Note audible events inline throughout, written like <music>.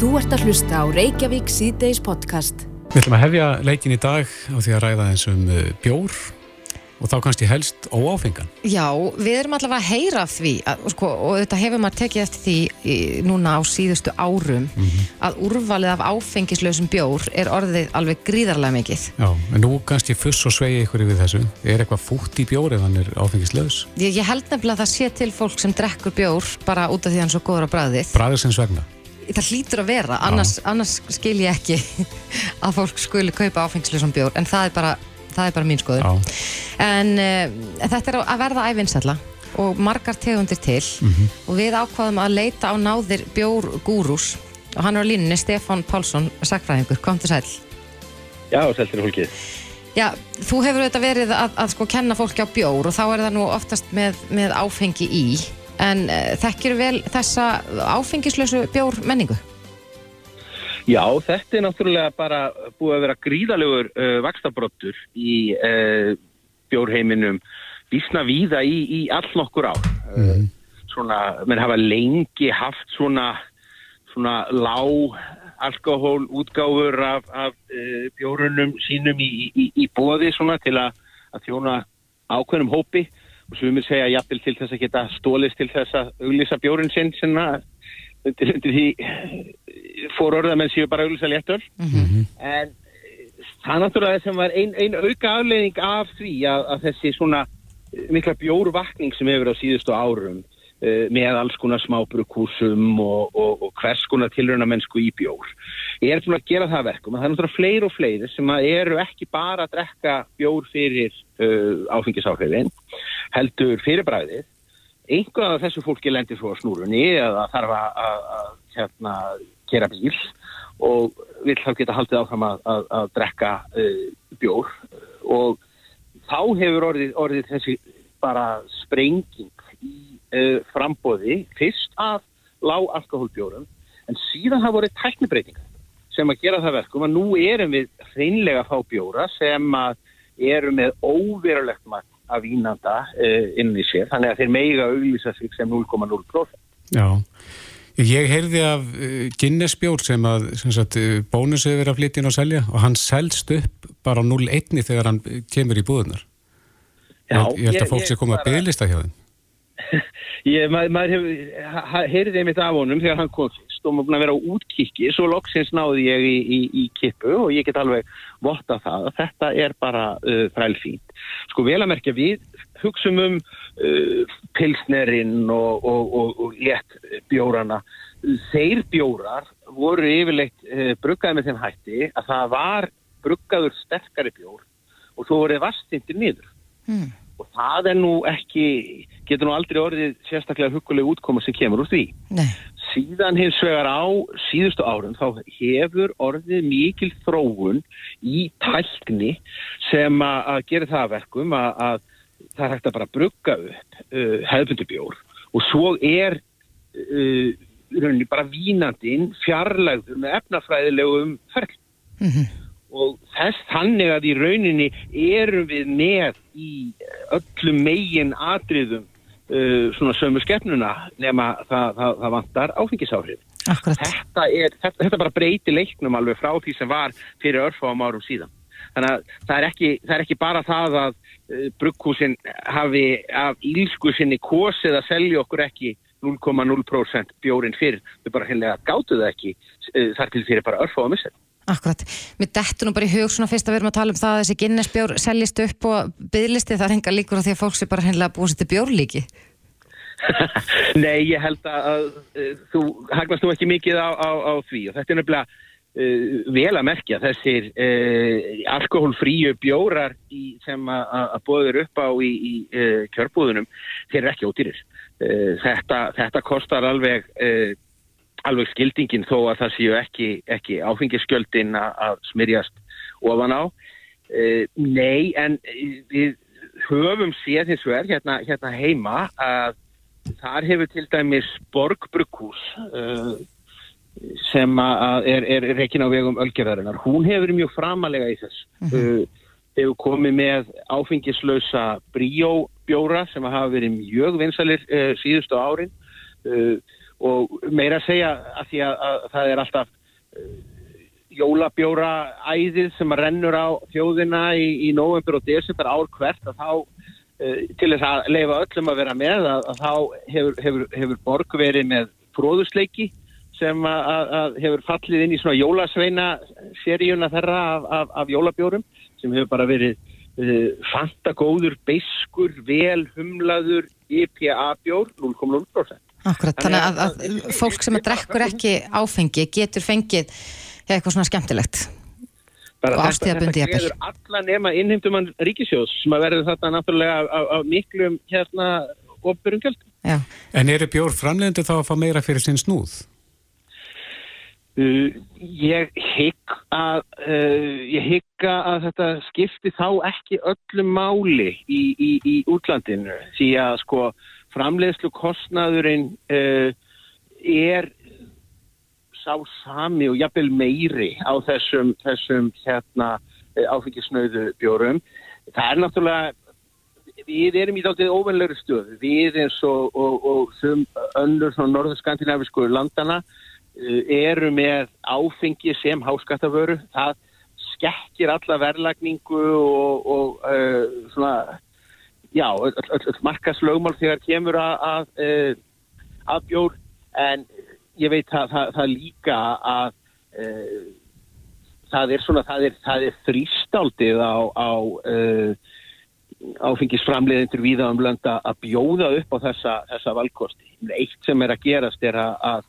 Þú ert að hlusta á Reykjavík síðdeis podcast. Við ætlum að hefja leikin í dag á því að ræða eins um uh, bjór og þá kannski helst óáfengan. Já, við erum allavega að heyra af því að, sko, og þetta hefur maður tekið eftir því í, núna á síðustu árum að úrvalið af áfengislausum bjór er orðið alveg gríðarlega mikið. Já, en nú kannski fuss og svegi ykkur yfir þessu. Er eitthvað fútt í bjór ef hann er áfengislaus? Ég, ég held nefnilega að það sé til fólk sem drekkur bjór bara út af því hann er svo góður á bræðið. Svegna. Það hlýtur að vera, annars, annars skil ég ekki <laughs> að fólk skuli kaupa áfengislausum bjór, en það er bara, það er bara mín skoður. Já, En uh, þetta er að verða ævinsætla og margar tegundir til og við ákvaðum að leita á náðir bjór gúrús og hann er á línunni Stefán Pálsson, sakfræðingur, kom til sæl. Já, seltir fólkið. Já, þú hefur auðvitað verið að, að sko kenna fólki á bjór og þá er það nú oftast með, með áfengi í en uh, þekkir vel þessa áfengislösu bjór menningu? Já, þetta er náttúrulega bara búið að vera gríðalegur uh, vakstabróttur í uh, bjórheiminum vísna víða í, í all nokkur ár. Uh, svona, menn hafa lengi haft svona, svona lág alkohól útgáfur af, af uh, bjórunum sínum í, í, í bóði svona til að, að þjóna ákveðnum hópi sumir segja jafnvel til þess að geta stólist til þess að auglýsa bjórun sinn sinna undir, undir því fór orða menn séu bara auglýsa léttöl. En eh, það er náttúrulega sem var ein, ein auka afleiðing af því að, að þessi svona eh, mikla bjórvakning sem hefur á síðustu árum uh, með alls konar smábrukúsum og, og, og hvers konar tilröna mennsku í bjór ég er búin að gera það að verkum. Að það er náttúrulega fleiri og fleiri sem eru ekki bara að drekka bjór fyrir uh, áfengisáhrifin heldur fyrir bræðið einhvað af þessu fólki lendir svo á snúrunni eða þarf að, að, að hérna, gera bíl og vil þá geta haldið áfram að, að, að drekka uh, bjór. Og þá hefur orðið, orðið þessi bara sprenging í uh, frambóði fyrst af lág alkohólbjórum en síðan hafa voruð tæknibreitingar sem að gera það verkum að nú erum við hreinlega að fá bjóra sem að eru með óverulegt magn af vínanda uh, inn í sér þannig að þeir meiga auglýsa sig sem 0,0%. já. Ég heyrði af uh, Guinness bjór sem að sem sagt, uh, bónus hefur verið að flytja inn og selja og hann selst upp bara á 0,1 þegar hann kemur í búðunar. Já, ég, ég held að fólk sé koma að bygglista hjá þeim. <laughs> Ég, maður, maður hefur, ha- heyrði einmitt af honum þegar hann kom fyrst og maður búin að vera á útkikki svo loksins náði ég í, í, í kippu og ég get alveg votta það að þetta er bara uh, frælfínt. Sko vel að merkja við hugsum um uh, pilsnerinn og, og, og, og létt bjórana. Þeir bjórar voru yfirleitt uh, bruggaði með þeim hætti að það var bruggaður sterkari bjór og svo voru vastindir niður Hmm. Og það er nú ekki, getur nú aldrei orðið sérstaklega huguleg útkoma sem kemur úr því. Nei. Síðan hins vegar á síðustu árum þá hefur orðið mikil þróun í tækni sem að gera það að verkum að, að það er hægt að bara brugga upp uh, hefðbundubjór og svo er uh, bara vínandinn fjarlægður með efnafræðilegum ferl og þess þannig að í rauninni erum við með í öllum megin atriðum uh, svona sömu skepnuna nema það, það, það vantar áfengisáhrif. Akkurat. Þetta, er, þetta, þetta bara breyti leiknum alveg frá því sem var fyrir örfáum árum síðan. Þannig að það er ekki, það er ekki bara það að uh, brugghúsin hafi af ílsku sinni kosið að selja okkur ekki 0,0% bjórin fyrir. Þau bara hennilega gátu það ekki uh, þar til fyrir bara örfáum missið. Akkurat. Mér dettur nú bara í hug svona fyrst að við erum að tala um það að þessi Guinness bjór seljist upp og byðlisti það er enga líkur á því að fólk sé bara hennilega búið sér til bjórlíki. <laughs> Nei, ég held að, að þú hagnast nú ekki mikið á, á, á því og þetta er nefnilega uh, vel að merkja þessir uh, alkoholfríu bjórar í, sem að, bóður upp á í, í uh, kjörbúðunum, þeir eru ekki ódýrir. Uh, þetta, þetta kostar alveg, uh, alveg skildingin þó að það séu ekki, ekki áfengiskjöldin að, smyrjast ofan á. Uh, nei, en við höfum séð hins vegar hérna, hérna heima að þar hefur til dæmis Borgbrukkús uh, sem er, er reikin á vegum ölgerðarinnar. Hún hefur mjög framalega í þess. Uh, hefur komið með áfengislausa bríóbjóra sem hafa verið mjög vinsalir uh, síðustu árin uh, og meira að segja að því að, að það er alltaf uh, jólabjóra æðið sem að rennur á þjóðina í, í november og desember ár hvert að þá uh, til þess að leifa öllum að vera með að, að þá hefur, hefur, hefur borg verið með fróðusleiki sem að, hefur fallið inn í svona jólasveina seríuna þeirra af, af, af jólabjórum sem hefur bara verið uh, fantagóður, beiskur, vel humlaður IPA bjór 0,0%. Akkurat, þannig að, að fólk sem að drekkur ekki áfengi getur fengið ja, eitthvað svona skemmtilegt Bara og þetta, ástíðabundi þetta jafnvel. geður alla nema innheimtumann ríkisjós sem að verður þetta náttúrulega af, af, af miklum hérna opbyrjum gjöld. Já, En eru bjór framleiðendur þá að fá meira fyrir sinn snúð? Uh, ég hygg að uh, ég hygg að þetta skipti þá ekki öllu máli í, í, í útlandinu því að sko framleiðslu kostnaðurinn uh, er sá sami og jafnvel meiri á þessum, þessum hérna áfengisnöðu bjórum. Það er náttúrulega við erum í dálítið óvenlegri stöð við eins og, og, og þum önnur svona norðurskandinavisku landana uh, eru með áfengi sem háskattavöru það skekkir alla verðlagningu og, og uh, svona já, markaslögmál þegar kemur að að, uh, að bjór en ég veit að það, líka að uh, það er svona, það er, það er þrýstaldið á, á uh, áfengisframleiðendur víða um lönda að bjóða upp á þessa, þessa valkosti. Eitt sem er að gerast er að, að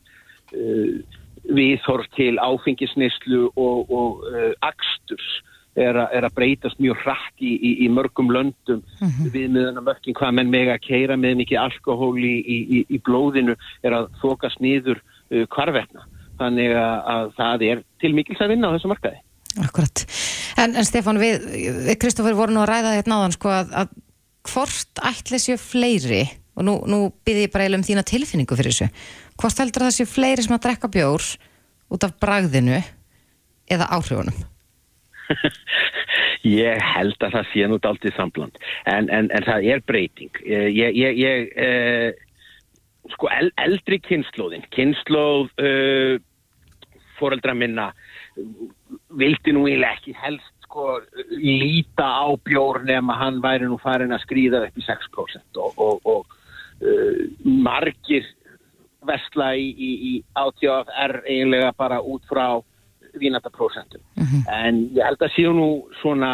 uh, viðhorf til áfengisnislu og, og uh, aksturs er, a, er að breytast mjög hratt í, í, í mörgum löndum við meðan að mörgum hvað menn mega að keira með mikið alkohól í, í, í blóðinu er að þokast niður uh, hvarvetna. Þannig að, að það er til mikils að vinna á þessu markaði. akkurat. En, en Stefán, við, við Kristoffer vorum nú að ræða þetta náðan sko að, að hvort ætli séu fleiri og nú, nú byrði ég bara eiginlega um þína tilfinningu fyrir þessu. Hvort heldur það séu fleiri sem að drekka bjór út af bragðinu eða áhrifunum? <laughs> Ég held að það sé nút aldrei sambland. En, en, en það er breyting. Eh, ég, ég, ég eh, sko el, eldri kynnslóðin kynnslóð uh, foreldra minna vildi nú eiginlega ekki helst sko líta á bjór nema hann væri nú farin að skrýða upp í 6% og, og, og uh, margir vestla í, í, í ATFR eiginlega bara út frá vínataprósentum. En ég held að séu nú svona,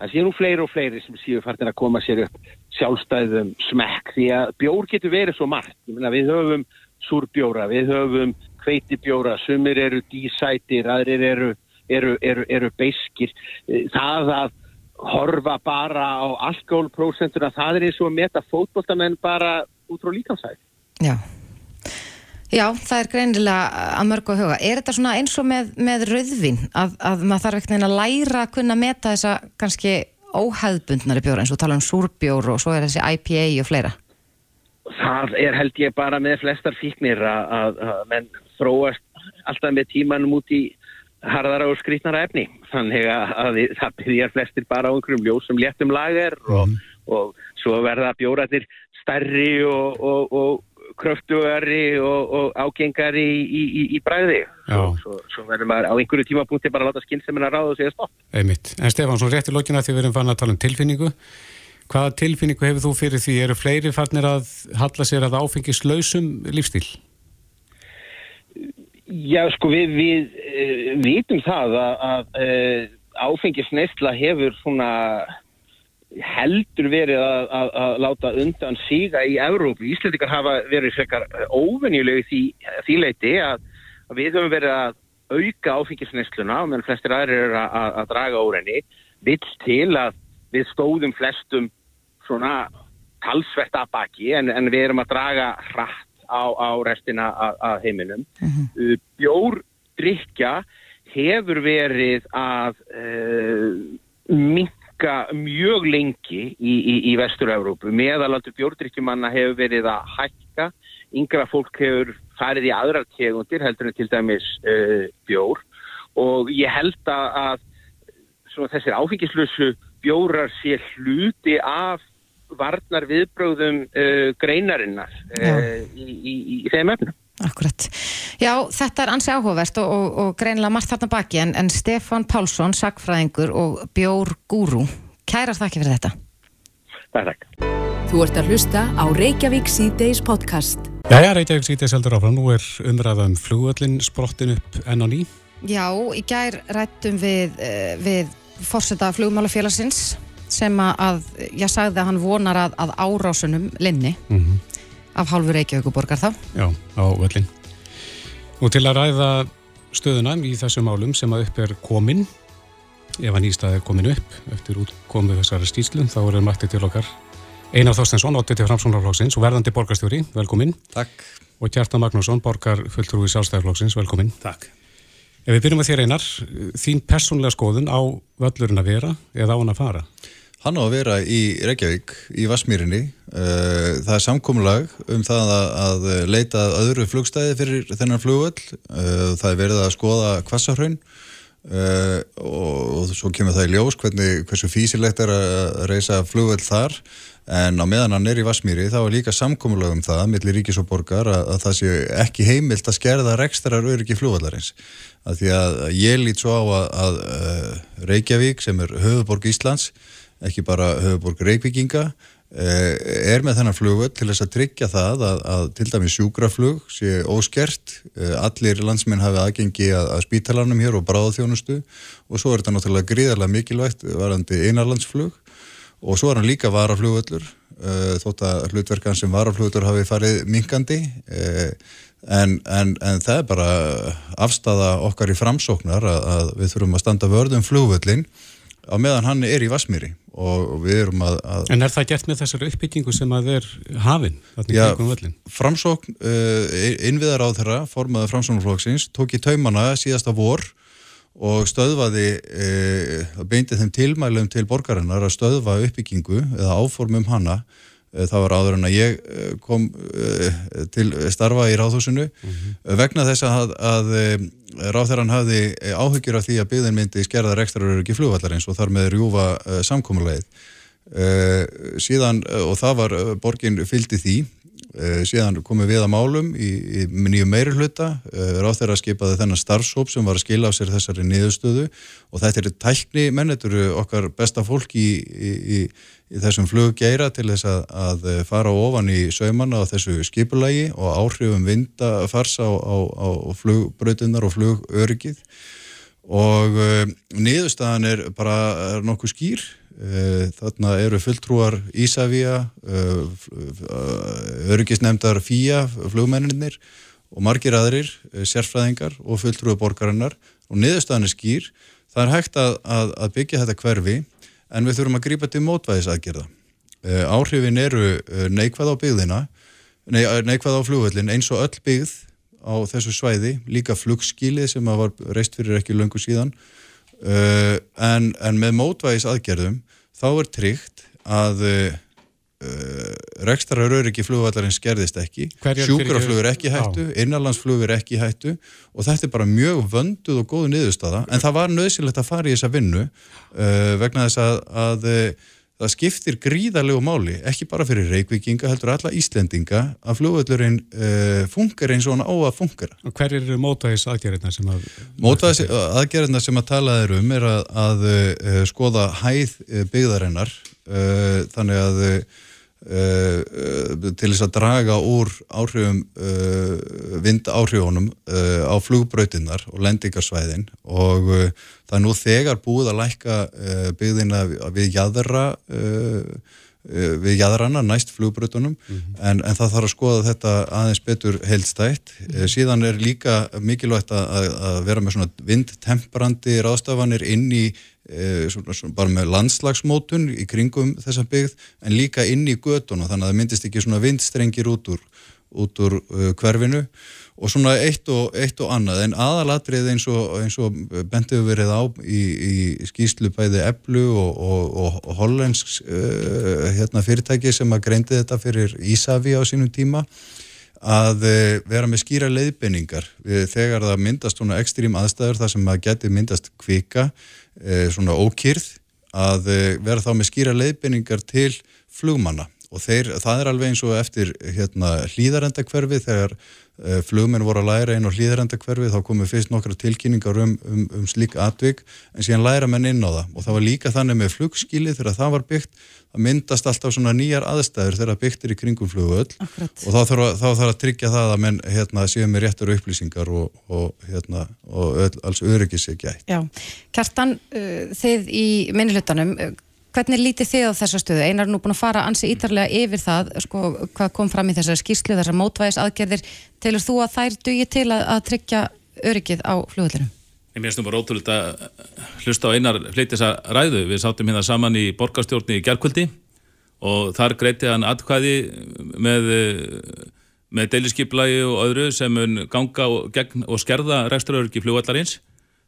það séu nú fleiri og fleiri sem séu farnir að koma sér upp sjálfstæðum smekk því að bjór getur verið svo margt. Meina, við höfum súrbjóra, við höfum hveitibjóra, sumir eru dísætir, aðrir eru, eru, eru, eru beiskir. Það að horfa bara á alkoholprósentuna, það er eins og að meta fótboltamenn bara út frá líkansæð. Já. Já, það er greinilega að mörgu að huga. Er þetta svona eins og með, með rauðvin að, að maður þarf ekkert að læra að kunna meta þessa kannski óhæðbundnari bjóra eins og tala um súrbjór og svo er þessi IPA og fleira? Það er held ég bara með flestar fíknir að, að, að menn þróast alltaf með tímanum út í harðara og skrítnara efni. Þannig að, að það byrjar flestir bara á einhverjum ljósum léttum lager og, og svo verða bjóratir stærri og, og, og kröftugari og, og ágengari í, í, í, í bræði. Svo, svo, svo verður maður á einhverju tímapunkti bara að láta skynnsemina ráða og segja stopp. Einmitt. En Stefán, svo rétt í lokina því við erum fann að tala um tilfinningu. Hvaða tilfinningu hefur þú fyrir því? Eru fleiri farnir að halla sér að áfengislausum lífstíl? Já, sko, við, við uh, vitum það að, að uh, áfengisneisla hefur svona heldur verið að, að, að láta undan síga í Evrópu. Íslandikar hafa verið frekar óvenjulegu því, því leiti að, að við höfum verið að auka áfengisneisluna menn flestir aðrir eru að, að draga úr henni vill til að við stóðum flestum svona talsvert að baki en, en við erum að draga hratt á, á restina af, heiminum. Uh, Bjórdrykja hefur verið að uh, minka mjög lengi í, í, í Vestur-Európu. Meðalaldur bjórdrykkjumanna hefur verið að hækka. Yngra fólk hefur farið í aðrar tegundir heldur en til dæmis uh, bjór og ég held að, að þessir áfengislösu bjórar sé hluti af varnar viðbröðum uh, greinarinnar uh, í, í, í þeim efnum. Akkurat. Já, þetta er ansi áhugavert og, og, og greinilega margt þarna baki en, en Stefan Pálsson, sagfræðingur og Bjór Gúrú, kærar þakki fyrir þetta. Takk, takk. Þú ert að hlusta á Reykjavík C-Days podcast. Jæja, Reykjavík sítið seldur áfram. Nú er umræða um flugvöllin sprottin upp enn á ný. Já, í gær rættum við, uh, við fórseta flugmálafélagsins sem að, ég sagði að hann vonar að, að árásunum linni Mm af hálfu Reykjavíkuborgar þá. Já, á völlin. Og til að ræða stöðuna í þessum málum sem að upp er komin, ef að nýstaði er komin upp eftir útkomu þessari stíslum, þá er mættið til okkar Einar Þorstensson, 80 framsónarflokksins og verðandi borgarstjóri, velkomin. Takk. Og Kjartan Magnússon, borgar fulltrúi sjálfstæðarflokksins, velkomin. Takk. Ef við byrjum að þér Einar, þín persónlega skoðun á völlurinn að vera eða á hann að fara? Hann á að vera í Reykjavík, í Vassmýrinni. Eh, það er samkomulag um það að, leita öðru flugstæði fyrir þennan flugvöll. Eh, það er verið að skoða kvassahraun uh, og, svo kemur það í ljós hvernig, hversu físilegt er að reysa flugvöll þar. En á meðan hann er í Vassmýri þá er líka samkomulag um það, millir ríkis og borgar, að, að það sé ekki heimilt að skerða rekstrar öryggi flugvallarins. Því að ég lít svo á að, að Reykjavík sem er höfuborg Íslands ekki bara höfuborg Reykvíkinga er með þennan flugvöld til þess að tryggja það að, að til dæmi sjúkraflug sé óskert. Allir landsmenn hafi aðgengi að, að spítalarnum hér og bráðaþjónustu. Og svo er þetta náttúrulega gríðarlega mikilvægt varandi einarlandsflug og svo er hann líka varaflugvöldur þótt að hlutverkan sem varaflugvöldur hafi farið minkandi en, en, en það er bara afstafa okkar í framsóknar að, að við þurfum að standa vörðum flugvöldin á meðan hann er í Vasmíri og við erum að, að En er það gert með þessari uppbyggingu sem að er hafinn Já, framsókn uh, innviðar á þeirra, formaður framsóknarflokksins tók í taumana síðasta vor og stöðvaði uh, beindi þeim tilmælum til borgarinnar að stöðva uppbyggingu eða áformum hana Uh, það var áður en að ég uh, kom uh, til starfa í ráðhúsinu. Vegna þess að, að ráðherran hafði áhyggjur af því að byggðin myndi skerða rekstrar ekki flugvallarins og þar með rjúfa samkómulegið síðan og það var borgin fylgdi því síðan komum við að málum í, í nýju meiri hluta ráðherra skipaði þennan starfsóp sem var að skila á sér þessari niðurstöðu og þetta eru tækni menn, þetta eru okkar besta fólk í, í, í þessum fluggeira til þess að, að fara ofan í saumanna á þessu skipulagi og áhrifum vindafars á, á, á flugbröðunar og flugörgið og niðurstaðan er bara nokkuð skýr þarna eru fulltrúar Ísafía uh, örgisnemdar FÍA flugmenninir og margir aðrir sérfræðingar og fulltrúar borgarinnar. Og niðurstaðan er skýr. Það er hægt að, að, að byggja þetta hverfi en við þurfum að grípa til mótvæðisaðgerða. Áhrifin eru neikvæð á byggðina, nei, neikvæð á flugvöllin eins og öll byggð á þessu svæði, líka flugskílið sem var reist fyrir ekki löngu síðan, uh, en, en með mótvæðisaðgerðum þá er tryggt að rekstarar öryggi flugvallarinn skerðist ekki, sjúkraflug er ekki hættu, innanlandsflug er ekki hættu og þetta er bara mjög vönduð og góðu niðurstaða, en það var nöðsilegt að fara í þessa vinnu uh, vegna þess að, að uh, það skiptir gríðarlegu máli, ekki bara fyrir reykvikinga, heldur alla Íslendinga að flugvallurinn uh, funkar eins og hann á að funkara. Og hver eru mótvæðis aðgerðina sem að... Mótvæðis aðgerðina sem að tala er um er að, að skoða hæð byggðarinnar þannig að Uh, uh, til þess að draga úr áhrifum uh, vind áhrifunum á flugbrautinnar og lendingarsvæðin. Og það er nú þegar búið að lækka byggðina við jæðra við jæðrana næst flugbrautunum mm -hmm. en, en það þarf að skoða þetta aðeins betur heildstætt mm -hmm. síðan er líka mikilvægt að, að vera með svona vindtemprandi ráðstafanir inn í e, svona, svona, bara með landslagsmótun í kringum þessa byggð en líka inn í göduna þannig að það myndist ekki svona vindstrengir út úr, út úr uh, hverfinu og svona eitt og, eitt og annað. En aðalatrið eins og, og bendið verið á í, í skýslu bæði Eblu og, og hollensk uh, hérna, fyrirtæki sem að greindi þetta fyrir Ísafi á sínum tíma að uh, vera með skýra leiðbenningar þegar það myndast svona ekstrím aðstæður þar sem að geti myndast kvika uh, svona ókýrð að vera þá með skýra leiðbenningar til flugmanna og þeir, það er alveg eins og eftir hérna, hlýðarendakverfi þegar uh, flugmenn voru að læra inn á hlýðarendakverfi þá komu fyrst nokkra tilkynningar um, um, um slík atvik en síðan læra menn inn á það. Og það var líka þannig með flugskili þegar það var byggt það myndast alltaf svona nýjar aðstæður þegar byggt er í kringum flugöld og þá þarf, að, þá þarf að tryggja það að menn hérna, séu með réttur upplýsingar og, og, hérna, og öll, alls öryggis ekki gætt. Já, Kjartan, uh, þið í minnilhutanum Hvernig lítið þið á þessa stöðu? Einar er nú búin að fara ansi ítarlega yfir það, sko, hvað kom fram í þessari skýrslu, þessar mótvæðis aðgerðir. Telur þú að þær dugi til að, að tryggja öryggið á flugvöldunum? Ég minnst nú bara ótrúlega að hlusta á einar flyttis að ræðu. Við sátum hérna saman í borgarstjórni í gerðkvöldi og þar greiti hann atkvæði með, með deiliskyplagi og öðru sem mun ganga og, og skerða reksturöryggi flugvallarins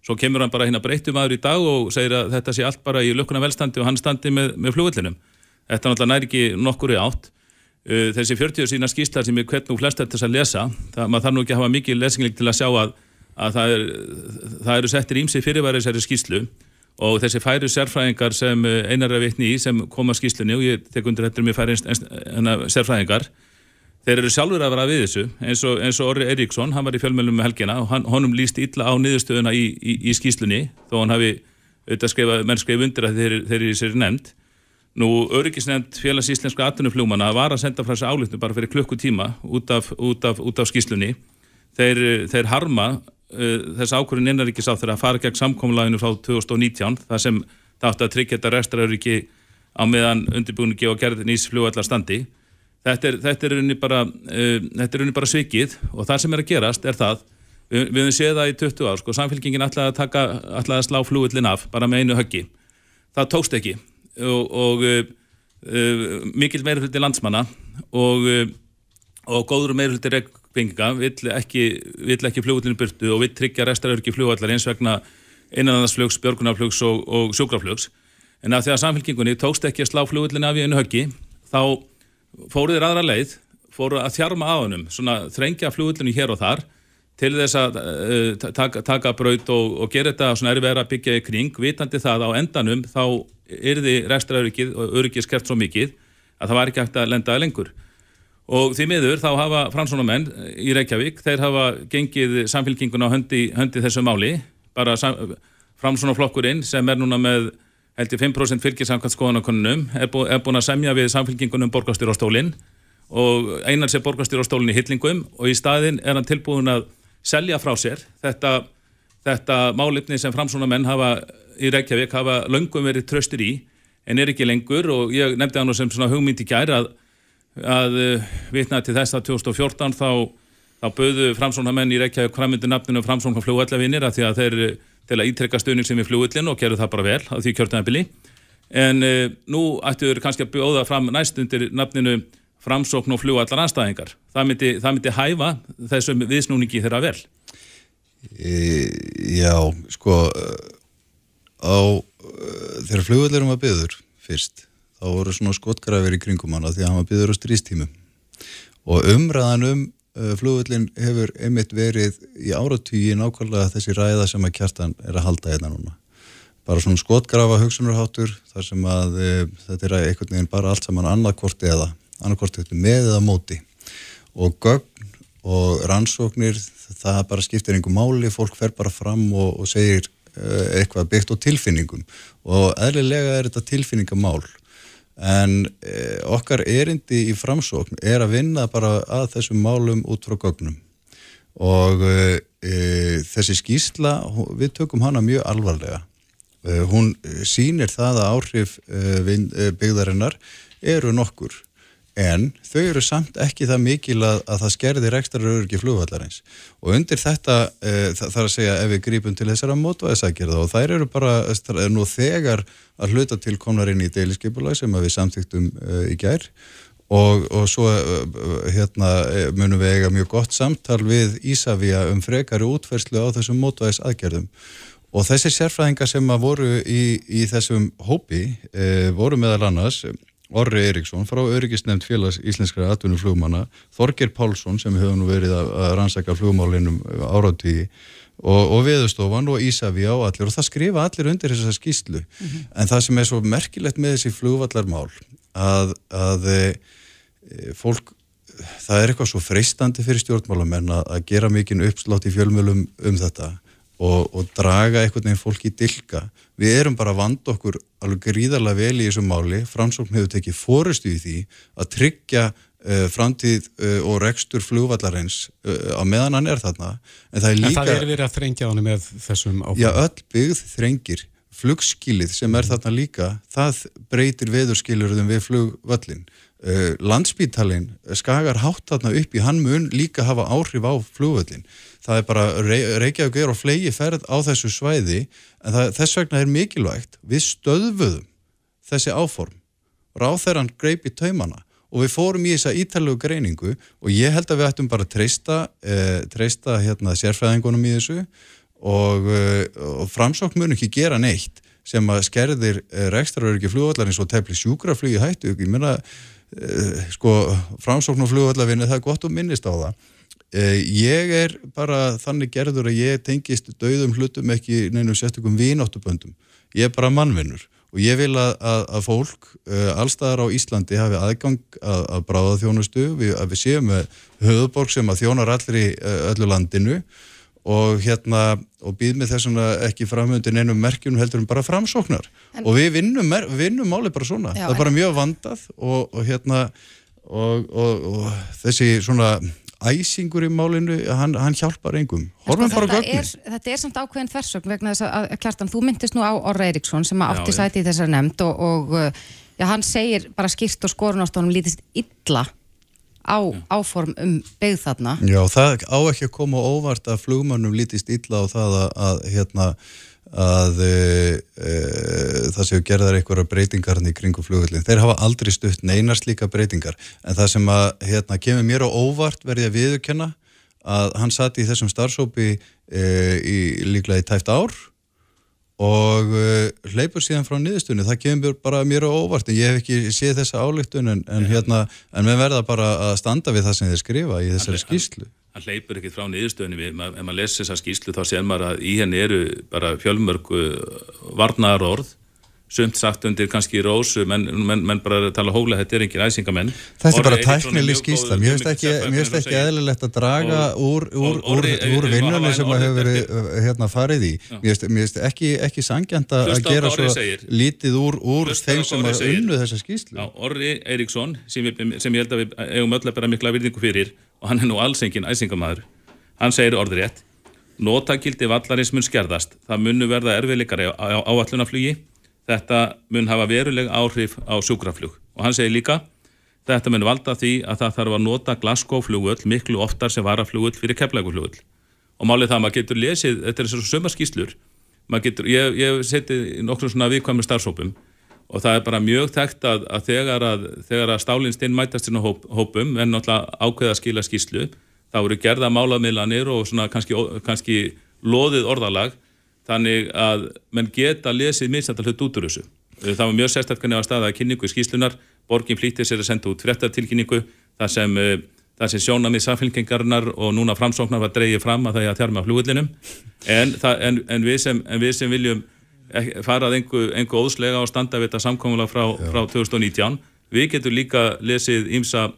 Svo kemur hann bara hérna breyttum aður í dag og segir að þetta sé allt bara í lukkuna velstandi og hann standi með, með flugvöllinum. Þetta náttúrulega næri ekki nokkur í átt. Uh, þessi 40 sína skýslar sem er hvernig flest er þess að lesa, það, maður þarf nú ekki að hafa mikið lesingling til að sjá að, að það, er, það eru settir ímsi fyrirværi þessari skýslu og þessi færu sérfræðingar sem uh, einar er vitni í sem koma skýslunni og ég tek undir þetta með færi sérfræðingar þeir eru sjálfur að vera við þessu eins og, eins og Orri Eiríksson, hann var í fjölmjölum með helgina og hann, honum líst illa á niðurstöðuna í, í, í skýslunni þó hann hafi auðvitað skrifa, menn skrif undir að þeir, þeir eru sér nefnd. Nú öryggisnefnd félags íslenska atvinnufljómana var að senda frá þessu álutnu bara fyrir klukkutíma út af, út af, út af skýslunni þeir, þeir harma uh, þess ákvörðin innaríkis á þeirra að fara gegn samkómulaginu frá 2019 það sem það átti að tryggja þetta restaröryggi á meðan undirbúningi og gerðin ís fljóallar standi þetta er, þetta er unni bara, uh, bara svikið og það sem er að gerast er það við, við höfum séð það í 20 ár sko, samfélkingin ætlaði að, taka, ætlaði að slá flúillin af bara með einu höggi. Það tókst ekki og, og uh, uh, mikil meirfliti landsmanna og, og góður meirfliti regnbenga vill ekki, ekki flúillinu burtu og vill tryggja restarörki flúallar eins vegna innanandarsflugs, björgunarflugs og, og sjúkraflugs. En af því að samfélkingunni tókst ekki að slá flúillin af í einu höggi þá fóruðir aðra leið, fóru að þjarma á hannum, svona þrengja flugullinu hér og þar til þess að uh, taka, taka braut og, og gera þetta svona erfið að byggja í kring, vitandi það á endanum þá því rekstraöryggið og öryggið skert svo mikið að það var ekki hægt að lenda lengur. Og því miður þá hafa fransónumenn í Reykjavík, þeir hafa gengið samfélkinguna á höndi, höndi þessu máli, bara fransónuflokkurinn sem er núna með held ég 5% fylgirsamkvæmt skoðanakonunum er, bú, er búin að semja við samfélkingunum borgastýr á stólinn og einar sé borgastýr á stólinn í hillingum og í staðin er hann tilbúin að selja frá sér þetta, þetta málipni sem framsóna menn hafa í Reykjavík hafa löngum verið tröstur í en er ekki lengur og ég nefndi hann sem svona hugmyndi gær að, að uh, vitna til þess að 2014 þá, þá böðu framsóna menn í Reykjavík framöndu nafninu framsóna fljóðallafinir að því að þeir til að ítrekka stöðning sem er flugullin og gerðu það bara vel á því kjörtanabili en uh, nú ættu þau kannski að bjóða fram næst undir nafninu framsókn og flugallar anstæðingar það myndi, það myndi hæfa þessum viðsnúningi þeirra vel. E, Já, sko á þegar flugallirum var byggður fyrst, þá voru svona skottgrafir í kringum hana því að hann var byggður á strístímum og umræðan um Flugvöldin hefur einmitt verið í áratvíi nákvæmlega þessi ræða sem að kjartan er að halda hérna núna. Bara svona skotgrafa hugsunarháttur þar sem að e, þetta er einhvern veginn bara allt saman annarkort eða annarkort með eða móti. Og gögn og rannsóknir það bara skiptir einhver máli, fólk fer bara fram og, og segir e, eitthvað byggt á tilfinningum. Og eðlilega er þetta tilfinningamál en eh, okkar erindi í framsókn er að vinna bara að þessum málum út frá gögnum. Og eh, þessi skýsla, við tökum hana mjög alvarlega. Eh, hún sínir það að áhrif eh, eh, byggðarinnar eru nokkur en þau eru samt ekki það mikil að, að það skerðir ekstra öryggi flugvallarins. Og undir þetta e, það þarf að segja ef við grípum til þessara mótvæðisækjörða og þær eru bara er nú þegar að hluta til konarinn í deiliskeipula sem við samþyktum e, í gær. Og, og svo e, hérna munum við eiga mjög gott samtal við Ísafja um frekari útferðslu á þessum mótvæðisækjörðum og þessir sérfræðingar sem að voru í, í þessum hópi voru meðal annars Orri Eriksson frá Öryggisnefnd félags íslenskara atvinnuflugmanna, Þorger Pálsson sem hefur nú verið að, rannsaka flugmálinum áratíði og, og Veðustofan og Ísafi á allir. Og það skrifa allir undir þessa skýslu mm -hmm. en það sem er svo merkilegt með þessi flugvallarmál að, að e, fólk það er eitthvað svo freistandi fyrir stjórnmálamenn að, að gera mikinn uppslátt í fjölmjölum um þetta og, og draga einhvern veginn fólk í dilka við erum bara að vanda okkur alveg gríðarlega vel í þessu máli. Framsókn hefur tekið fórustu í því að tryggja uh, framtíð uh, og rekstur flugvallarins uh, á meðan hann er þarna. En það er líka... En það er verið að þrengja hann með þessum áfram? Já, öll byggð þrengir. Flugskilið sem er þarna líka það breytir veðurskilurðum við flugvallin Uh, landsbítalinn skagar hátt þarna upp í hann mun líka hafa áhrif á flugvöldin það er bara Reykjavík er á flegi ferð á þessu svæði en það, þess vegna er mikilvægt við stöðvöðum þessi áform. Hann greip í taumana og við fórum í þessa ítalegu greiningu og ég held að við ættum bara að treysta eh, treysta hérna sérfæðingunum í þessu og, eh, og framsókn mun ekki gera neitt sem að skerðir eh, rekstraröryggi flugvallarins og tefli sjúkraflugi hættu, ég menna Eh, sko framsókn og flugvallavinni það er gott að minnist á það ég er bara þannig gerður að ég tengist dauðum hlutum ekki neinum sérstökum vínóttuböndum ég er bara mannvinnur og ég vil að, að, að fólk uh, allstaðar á Íslandi hafi aðgang að, að bráða þjónustu, við, að við séum með höfuborg sem að þjónar allir í uh, öllu landinu og hérna og býð með þessuna ekki framhundin einum merkjum heldur um bara framsóknar. En, og við vinnum, vinnum máli bara svona. Já, það er bara mjög vandað og, og hérna og, og, og þessi svona æsingur í málinu, hann, hann hjálpar engum. Horfum sko, bara gögnum þetta er samt ákveðin þversögn vegna þess að Kjartan, þú myndist nú á Orra Eriksson sem átti sæti í þessar nefnd og já, hann segir bara skýrt og skorunástónum lítist illa á áform um beigð þarna. Já, það á ekki að koma óvart að flugmannum lítist illa á það að, að hérna að e, e, það séu gerðar einhverja breytingar í kringu flugullin. Þeir hafa aldrei stutt neinast líka breytingar. En það sem að hérna, kemur mér á óvart verði að viðurkenna að hann satt í þessum starfsópi e, í líklega í tæft ár og uh, hleypur síðan frá niðurstunni það kemur bara mér á óvart. En ég hef ekki séð þessa álíktun en, en hérna en við verðum bara að standa við það sem þið skrifa í þessari skýslu hann hleypur ekkert frá niðurstunni ef maður lesi þessa skýslu þá sér maður að í henni eru bara fjölmörgu varnar orð sumt sagt undir kannski rósu menn, menn, menn bara tala hóla, þetta er engin æsingamenn. Þetta er bara tæknileg skýsla mér finnst ekki eðlilegt að draga úr, úr, úr, úr vinnunni sem að hefur verið uh, hérna farið í. Mér finnst ekki, ekki sangjant að gera svo lítið úr þeim sem að unnu þessa skýslu Orri Eiríksson sem, sem ég held að við eigum öll að bera mikla virðingu fyrir og hann er nú alls engin æsingamæður hann segir orðið rétt Nótakildi vallarins mun skerðast. Það munu verða erfiðleikar á áallunaflugi þetta mun hafa veruleg áhrif á sjúkraflug. Og hann segir líka þetta mun valda því að það þarf að nota Glasgow flugöld miklu oftar sem varaflugöld fyrir keflæguflugöld og málið það að maður getur lesið, þetta er svona getur, ég, ég seti nokkur svona viðkvæmur starfsópum og það er bara mjög þekkt að, að þegar að, að stálinstinn mætast inn á hóp, hópum en náttúrulega ákveða að skila skýslu þá eru gerða málamiðlanir og svona kannski, kannski loðið orðalag þannig að menn geta lesið minnstættar hlut út úr þessu. Það var mjög sérstaklega á staða kynningu í skýslunar, borgin flýttir sér að senda út fréttatilkynningu þar sem, eh, sem sjónamið samfélkingarnar og núna framsóknar var dreyið fram að það er að þjárma flugullinum en, en, en, en við sem viljum farað einhver, einhver óðslega og standa við þetta samkómulega frá, frá 2019 við getum líka lesið ímsa,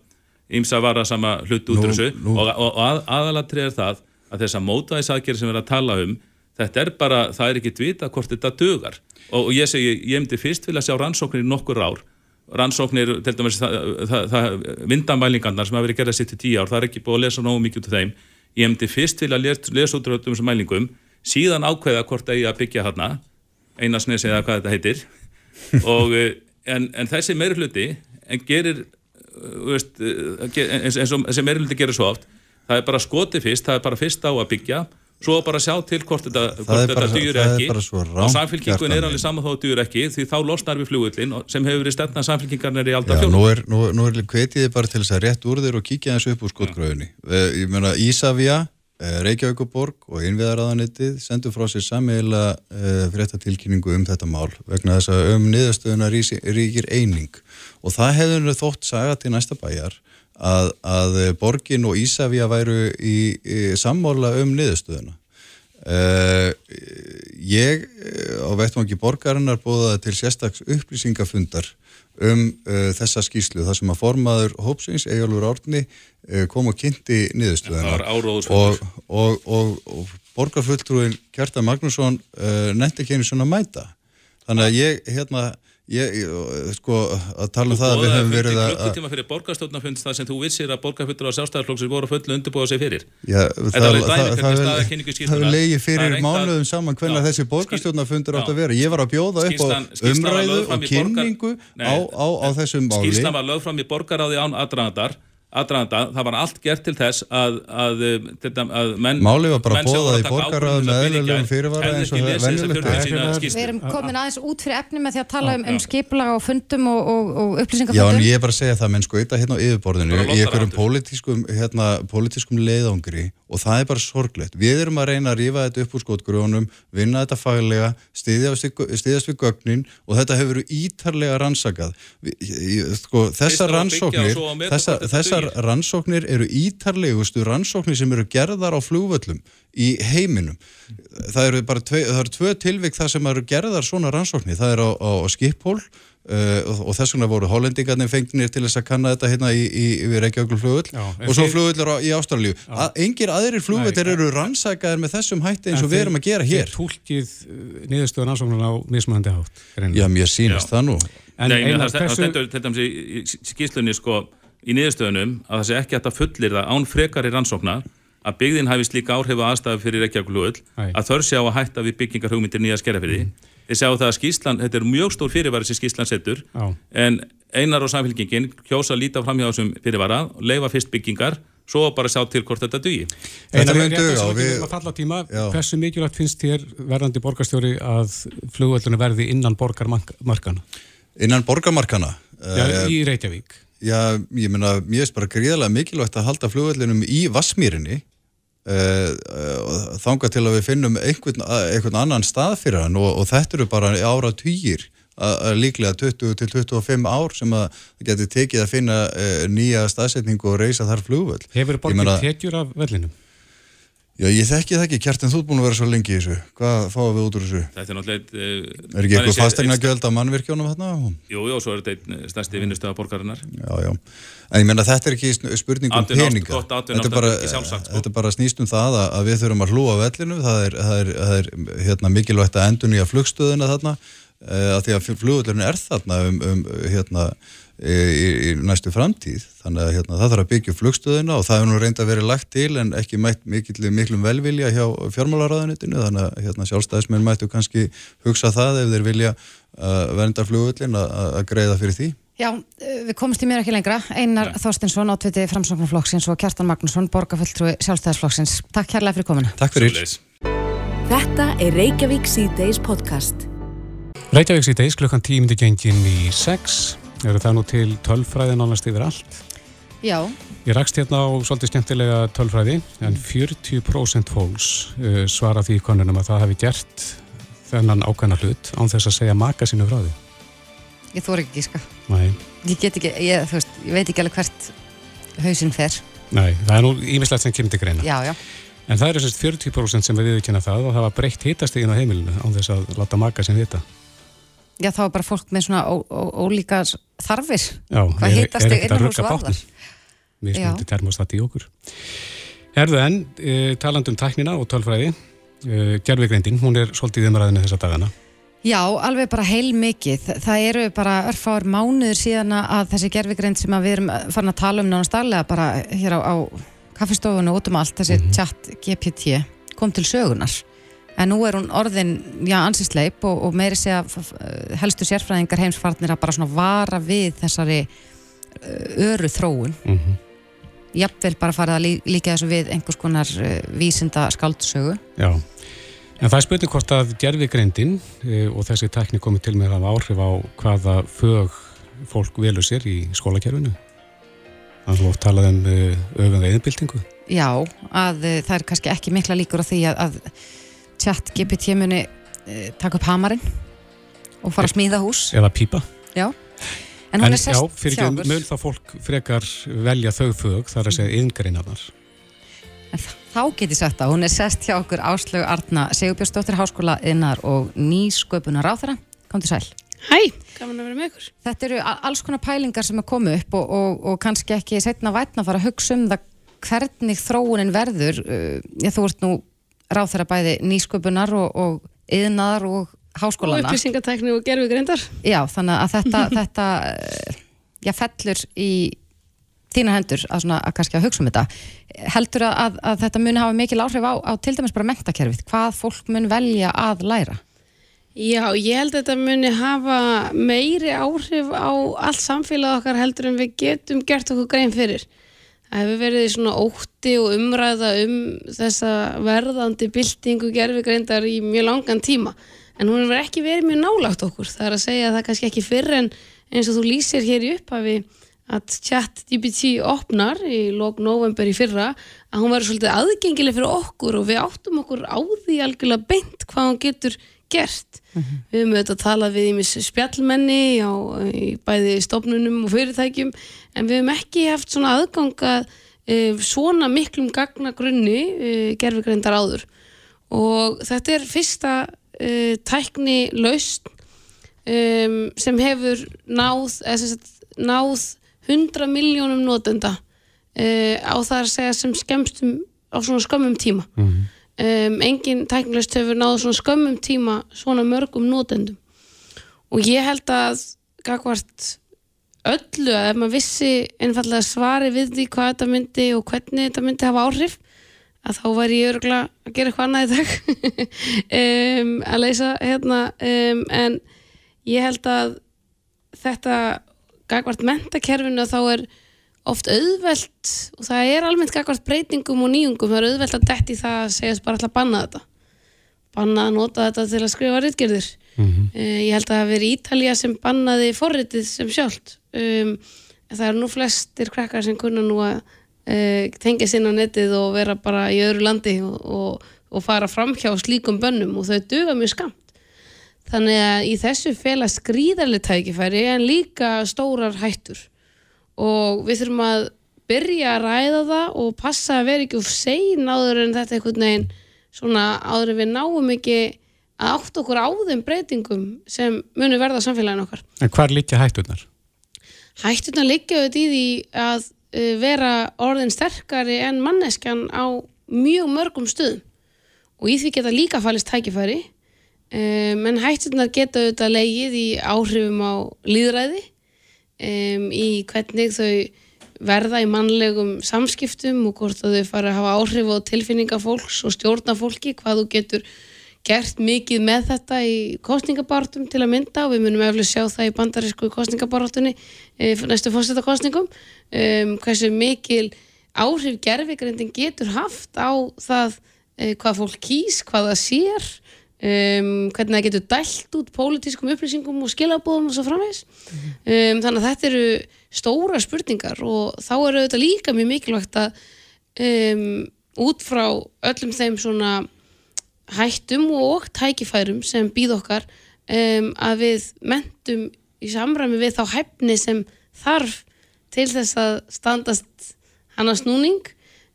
ímsa vara sama hlut út úr þessu. og, og, að, aðalatrið er það að þessa mótaðisaðgerð sem við erum að tala um þetta er bara, það er ekki dvita hvort þetta dögar og, og ég segi, ég hefndi fyrst vilja sjá rannsóknir í nokkur ár. Rannsóknir, til dæmis vindamælingarnar sem hafa verið gerðað sitt í tíu ár það er ekki búið að lesa nógu mikið út af þeim. Ég hefndi fyrst vilja lesa, út af þessum mælingum síðan ákveða hvort það er að byggja hérna einasnes eða hvað þetta heitir <laughs> og eh, en, en þessi meiri hluti en gerir eh, veist, eh, eins og þessi meiri hluti gerir svo oft það er bara skoti fyrst, það er bara fyrst á að byggja svo bara sjá til hvort þetta, þetta dýr ekki og samfélkingun er alveg saman þá dýr ekki því þá losnar við flugullin sem hefur verið stefnað samfélkingarnir í alltaf fjónum. Nú er, nú, nú er hvetiði bara til þess að rétt úr þér og kíkja þessu upp úr skotgröðunni. Eh, ég meina Ísafja, Reykjavíkuborg og Innviðaraðanettið sendur frá sér sammeila uh, fréttatilkynningu um þetta mál vegna þess að um niðurstöðuna ríkir eining. Og það hefur þótt saga til næsta bæjar að, að borgin og Ísafja væru í, í sammála um niðurstöðuna Uh, ég uh, á vettvangi borgarinnar bóðaði til sérstaks upplýsingafundar um uh, þessa skýslu þar sem að formaður hópsins, Egilur Árni uh, kom og kynnti niðurstöðuna. Og, og, og, og borgarfulltrúin Kjartan Magnússon nefndi ekki einu svona mæta. Þannig að ég, hérna ég, ég sko, að tala um það að við höfum verið að, að klukkutíma fyrir borgarstjórnarfund þar sem þú vissir að borgarfullur og sjálfstæðarflokksir voru fullu undirbúið sig fyrir. Já, það, er leiði fyrir mánuðum saman hvernig þessi borgarstjórnarfundur átt að vera. Ég var að bjóða upp á umræðu og kynningu á, á, á þessum máli. Skýrslan var lögð fram í borgaráði án aðdraðandar aðdraðanda, það var allt gert til þess að, að, að, að menn Málið var bara menn sem boðað voru að í ákvörðun með eðlilegum fyrirvara eins og venjulegt 40 síðna Við erum komin aðeins út fyrir efni með því að tala um, um skipulag á fundum og, og, og Já, en upplýsingafundum. ég er bara að segja það, menn sko, þetta hérna á yfirborðinu í einhverjum pólitískum, hérna, leiðangri og það er bara sorglegt. Við erum að reyna að rífa þetta upp úr skotgrjónum, vinna þetta faglega, styðjast við, gögnin og þetta hefur verið ítarlega rannsakað. Sko, þessar rannsóknir, meta þessar, rannsóknir eru ítarlegustu rannsóknir sem eru gerðar á flugvöllum í heiminum. Það eru bara tvei, það eru tvö tilvik þar sem eru gerðar svona rannsóknir. Það er á, á, á Skiphól Uh, og, og þess vegna voru hollendingarnir fengnir til þess að kanna þetta hérna í, í, í Reykjavík flugvöll Já, en og svo flugvöllur í Ástralíu að, engir aðrir flugvöllir Nei, eru rannsakaðir með þessum hætti eins og við erum að gera hér Þið tólkið niðurstöðun ansóknan á mismunandi hátt. greinilega. Já, mér sýnist Já. það nú En Nei, Einar, það, það hversu- stendur til dæmis í, í skýslunni sko, í niðurstöðunum að það sé ekki að fullir það án frekari rannsókna að byggðin hafi slíka áhrif að aðstæðu fyrir Reykjavík Nei. að þörf sé á að hætta við byggingar hugmyndir nýja skerjafyrði. Mm. Þið sjáu það að skýslan, þetta er mjög stór fyrirværi sem skýslan setur Já. en einar og samfélkingin kjósa að líta fram hjá þessum fyrirvara, leifa fyrst byggingar svo bara sjá til hvort þetta dugi. Einar, rétt duga eins og og við við- erum að falla á tíma, Já. hversu mikilvægt finnst þér verðandi borgarstjóri að flugvöldunum verði innan borgarmarkana? Innan borgarmarkana Já, uh, í Reykjavík. Já, ég meina, mér finnst bara gríðarlega mikilvægt að halda flugvöllinum í Vassmýrinni uh, þanga til að við finnum einhvern, einhvern annan stað fyrir hann og, og þetta eru bara ára týjir líklega 20 til 25 ár sem að geti tekið að finna uh, nýja staðsetningu og reysa þar flugvöll Hefur meina- tekjur af vellinum? Já, ég þekki það ekki, Kjartan, þú ert búin að vera svo lengi í þessu hvað fáum við út úr þessu? Þetta er náttúrulega... Uh, Er ekki eitthvað fastegna gjöld á mannvirkjónum þarna? Jú, jú, svo er þetta einn stærsti vinnustöða borgarinnar. Já, já. En ég menna þetta er ekki spurning um peninga. gott Þetta er bara, sjálfsagt, sko. þetta er bara snýst um það að, að við þurfum að hlúa vellinu. Það er, það er, það er hérna, mikilvægt að endur nýja flugstöðuna þarna uh, að því að flugullurinn er þarna um, um hérna, í, í, næstu framtíð. Þannig að hérna, það þarf að byggja flugstöðuna og það hefur nú reynda verið lagt til en ekki mætt mikill, miklum velvilja hjá fjármálaráðunitinu þannig að hérna, sjálfstæðismenn mættu kannski hugsa það ef þeir vilja uh, vernda flugullin að, að greiða fyrir því. Já, uh, við komumst í mér ekki lengra. Einar Þorstinsson, átviti framsóknarflokksins og Kjartan Magnússon, borgarfulltrúi sjálfstæðisflokksins. Takk kærlega fyrir komuna. Takk fyrir. Þetta er Reykjavík C-Days podcast. Reykjavík síðdeis klukkan tímindi gengin í sex. Eru það nú til tölfræði nánast yfir allt? Já, Ég rakst hérna á svolítið skemmtilega tölfræði en 40% fólks uh, svara því í konunum að það hafi gert þennan ákveðna hlut án þess að segja maka sínu frá því. ég þóri ekki gíska. Nei, Ég get ekki, ég, þú veist, ég veit ekki alveg hvert hausinn fer. nei, það er nú ímislegt sem kemur til greina. Já, já. En það eru sérst 40% sem við viðkynna það og það var breytt hitastegin á heimilinu án þess að láta maka sín vita. Já, þá er bara fólk með svona ólíkar þarfir. Já, Hvað hitast er þig innanhúss rugga varðar? bátnum. Mismunandi termostat í okkur. Herðu en, e, talandi um tæknina og tölfræði, e, gerfigreindin, hún er svolítið umræðinu þessa dagana. Já, alveg bara heil mikið. Það eru bara örfáður mánuður síðan að þessi gerfigreind sem að við erum farin að tala um nánast daglega bara hér á, á kaffistofunum út um allt, þessi chat GPT kom til sögunar. En nú er hún orðin, já, ansýsleip og, og meiri segja helstu sérfræðingar heimsfarnir að bara svona vara við þessari uh, öru þróun. Mm Jafnvel bara farið að lí, líka þessu við einhvers konar uh, vísinda skáldsögu. Já, en það er spurning hvort að gerfigreindin e, og þessi tækni komið til með að áhrif á hvaða fög fólk velur sér í skólakerfinu. Það er svo oft talað um öfum eðinbyltingu. Já, að uh, það er kannski ekki mikla líkur á því að, að chat GPT muni uh, taka upp hamarinn og fara að smíða hús. Eða pípa. Já. En hún er já, sest fyrir hjá ekki möl þá fólk frekar velja þau fög þar að segja yngreinanar. En það- Þá get ég sagt að hún er sest hjá okkur Áslögu Arna Sigurbjörnsdóttir Háskóla innar og nýsköpunar ráþara. Kom til sæl. Hæ, gaman að vera með ykkur. Þetta eru alls konar pælingar sem er komið upp og, og, og kannski ekki setna vætna að fara að hugsa um það hvernig þróunin verður. Uh, Já, þú ert nú ráþara bæði nýsköpunar og, og yðnaðar og Og háskólana. og gerfi greindar. Já, þannig að þetta, <laughs> þetta eh, já, fellur í þína hendur að, svona, að kannski að hugsa um þetta. Heldur að, að, að þetta muni hafa mikil áhrif á, á til dæmis bara mentakerfið? Hvað fólk mun velja að læra? Já, ég held að þetta muni hafa meiri áhrif á allt samfélag okkar heldur en við getum gert okkur grein fyrir. Hefur verið svona ótti og umræða um þessa verðandi byltingu gerfi greindar í mjög langan tíma. En hún hefur ekki verið mjög nálátt okkur. Það er að segja að það kannski ekki fyrr en eins og þú lýsir hér í upphafi að chat GPT opnar í lók november í fyrra að hún verður svolítið aðgengileg fyrir okkur og við áttum okkur á því algjörlega beint hvað hún getur gert. Við höfum auðvitað talað við ímis spjallmenni á í bæði stofnunum og fyrirtækjum en við höfum ekki haft svona aðganga uh, svona miklum gagnagrunni uh, gerfugreindar áður. Og þetta er fyrsta uh, tækni laust sem hefur náð, náð 100 miljónum notenda á það að segja sem skemmstum á svona skömmum tíma um, engin tæknilegst hefur náð svona skömmum tíma svona mörgum notendum. Og ég held að gagvart öllu að ef maður vissi einfallega svari við því hvað þetta myndi og hvernig þetta myndi hafa áhrif að þá væri ég örgulega að gera eitthvað annað í dag. <laughs> Um, að leysa hérna um, en ég held að þetta gagvart mentakerfinu þá er oft auðvelt og það er almennt gagvart breytingum og nýjungum, það er auðvelt að detti það að segjast bara alltaf banna þetta. Banna að nota þetta til að skrifa ritgerðir. Mm ég held að það hafi verið Ítalía sem bannaði forritið sem sjálft. Um, það er nú flestir krakkar sem kunna nú að uh, tengja sinna á netið og vera bara í öðru landi og, og, og fara fram hjá slíkum bönnum og þau duga mjög skamt þannig að í þessu fela skrýðarlega tækifæri en líka stórar hættur og við þurfum að byrja að ræða það og passa að vera ekki úr sein áður en þetta einhvern veginn svona áður en við náum ekki að átt okkur á þeim breytingum sem munu verða á samfélaginu okkar. En hvar líkja hættunar? Hættuna liggja auðvitað í því að uh, vera orðin sterkari en manneskjan á mjög mörgum stöðum og í því geta líka fælist tækifæri um, en hættunar geta auðvitað leigið í áhrifum á líðræði um, í hvernig þau verða í mannlegum samskiptum og hvort þau fara að hafa áhrif á tilfinninga fólks og stjórna fólki, hvað þú getur gert mikið með þetta í kostningabartum til að mynda. Og við munum eftir sjá það í bandarísku kostningabartunni e, næstu fórsetakostningum um, hversu mikil áhrif gerfigrindin getur haft á það e, hvað fólk kýs, hvað það sér um, hvernig það getur dælt út pólitískum upplýsingum og skilabóðum og svo framvegs um, þannig að þetta eru stóra spurningar og þá er auðvitað líka mjög mikilvægt að um, út frá öllum þeim svona hættum og tækifærum sem býð okkar um, að við mentum í samræmi við þá hæfni sem þarf til þess að standast hana snúning.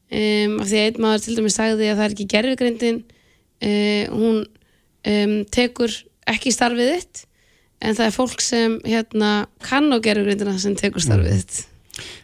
Um, af því að einn maður til dæmis sagði að það er ekki gerfigreindin uh, hún um, tekur ekki starfið þitt en það er fólk sem hérna kann á gerfigreindina sem tekur starfið þitt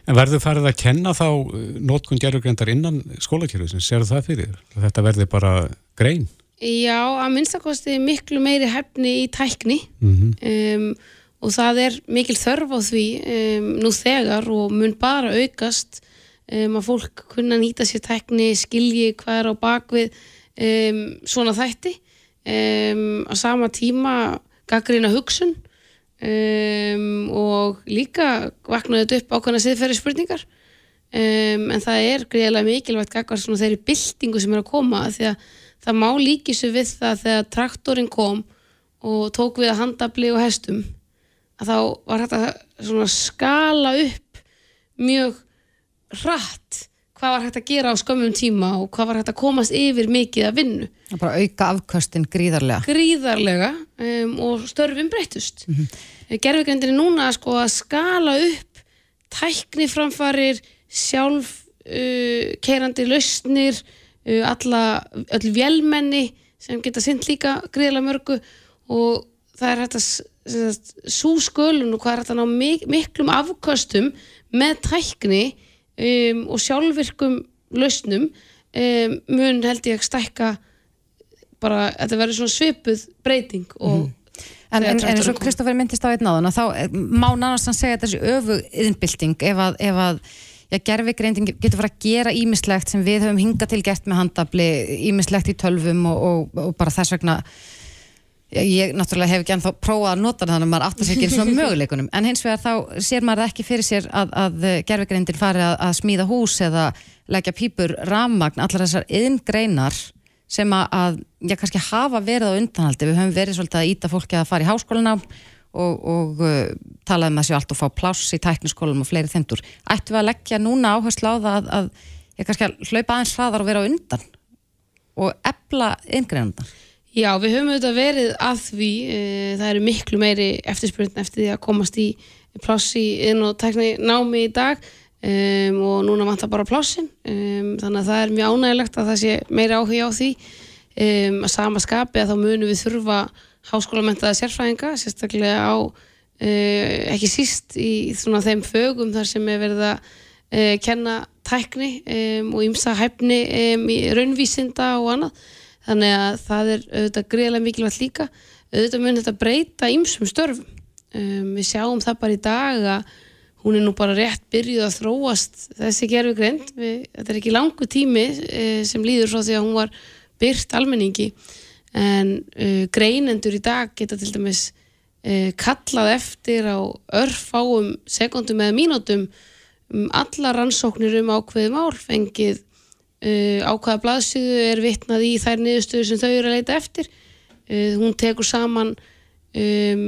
En verður farið að kenna þá uh, notkun gerfugrindar innan skólakjörðusins? Serðu það fyrir? þetta verði bara grein? Já, að minnstakosti miklu meiri hefni í tækni Mm um, og það er mikil þörf á því um, nú þegar og mun bara aukast um, að fólk kunna nýta sér tækni, skilji hvað er á bakvið um, svona þætti um, á sama tíma gaggrina hugsun um, og líka vaknaði þetta upp ákvæmna siðferði spurningar. Um, en það er greiðlega mikilvægt gagvar svona þeirri byltingu sem er að koma því að það má líki svo við það þegar traktorinn kom og tók við að handabli og hestum að þá var að svona skala upp mjög hratt hvað var hægt að gera á skömmum tíma og hvað var hægt að komast yfir mikið að vinnu Það bara auka afköstin gríðarlega. gríðarlega um, og störfin breytust mm -hmm. gerfugrindin er núna sko að skala upp tækniframfarir sjálf uh, keirandi lausnir uh, alla, öll vélmenni sem geta sint líka greiðlega mörgu og það er hægt að svo skölun og hvað er hægt að ná mik miklum afkostum með tækni um, og sjálfvirkum lausnum um, mun held ég stækka bara, þetta verður svona svipuð breyting og Mhm. En, en, en eins og Kristoffer myndist á einn áðan þá eh, má nánast hann segja þessi öfu yðnbylting ef að, ef að já, gerfigreinding getur fara að gera ímislegt sem við höfum hingað til gert með handabli ímislegt í tölvum og, og, og bara þess vegna ég, ég náttúrulega hef ekki ennþá prófað að nota þannig að maður áttar sér ekki eins og <laughs> möguleikunum en hins vegar þá sér maður ekki fyrir sér að, að gerfigreindin fari að, að smíða hús eða leggja pípur rammagn, allar þessar yðngreinar sem að, já, kannski hafa verið á undanhaldi, við höfum verið svolítið að íta fólki að fara í háskólana og, og uh, tala um að séu allt og fá pláss í tækniskólum og fleiri þendur. Ættum við að leggja núna áherslu á það að, að ég kannski að hlaupa aðeins hraðar og vera á undan og ebla yngreyndan? Já, við höfum auðvitað verið að því uh, það eru miklu meiri eftirspurn eftir því að komast í pláss í inn og tækni námi í dag um, og núna vantar bara plássin um, þannig að það er mjög ánægilegt að það sé meiri áhuga á því. Um, að sama skapi að þá munum við þurfa háskólamentaða sérfræðinga sérstaklega á ekki síst í svona þeim fögum þar sem er verið að kenna tækni um, og ymsa hæfni í raunvísinda og annað þannig að það er auðvitað greiðlega mikilvægt líka. Auðvitað mun þetta breyta ymsum störfum. Um, við sjáum það bara í dag að hún er nú bara rétt byrjuð að þróast þessi gerfi greint þetta er ekki langu tími uh, sem líður frá því að hún var byrt almenningi. En uh, greinendur í dag geta til dæmis uh, kallað eftir á örfáum sekundum eða mínútum um alla rannsóknir um ákveðum ál fengið uh, ákveða blaðsíðu er vitnað í þær niðurstöður sem þau eru að leita eftir uh, hún tekur saman um,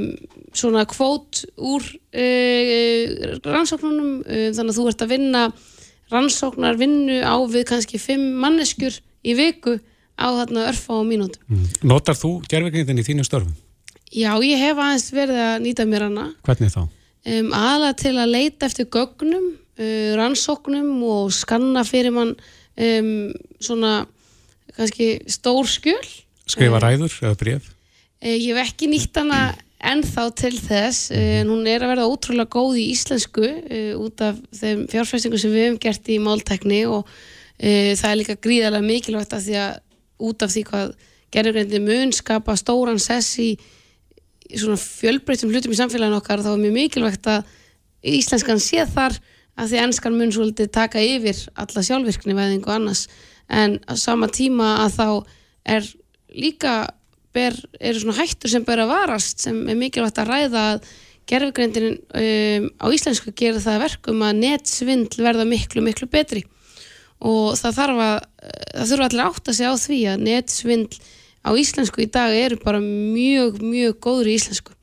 svona kvót úr uh, rannsóknunum þannig að þú ert að vinna rannsóknar vinnu á við kannski fimm manneskjur í viku á þarna örfa og mínútum. Notar þú gerfegreindin í þínu störfum? Já, ég hef aðeins verið að nýta mér hana Hvernig þá? um, aðalega til að leita eftir gögnum, uh, rannsóknum og skanna fyrir mann um, svona kannski stór skjöl. Skrifa ræður eða bref? Uh, ég hef ekki nýtt hana ennþá til þess en hún er að verða ótrúlega góð í íslensku út af þeim fjárfæstingu sem við hefum gert í máltækni og það er líka gríðarlega mikilvægt að því að út af því hvað gerðurreindi mun skapa stóran sess í, í svona fjölbreytum hlutum í samfélaginu okkar þá er mjög mikilvægt að íslenskan sé þar að því ennskan mun svolítið taka yfir alla sjálfvirkni veðingu annars. En á sama tíma að þá er líka ber, eru svona hættur sem ber að varast sem er mikilvægt að ræða að gerfugreindin um, á íslensku gerir það að verkum að netsvindl verða miklu miklu betri. Og það þarf að það þurfa allir átt að segja á því að netsvindl á íslensku í dag eru bara mjög, mjög góður í íslensku.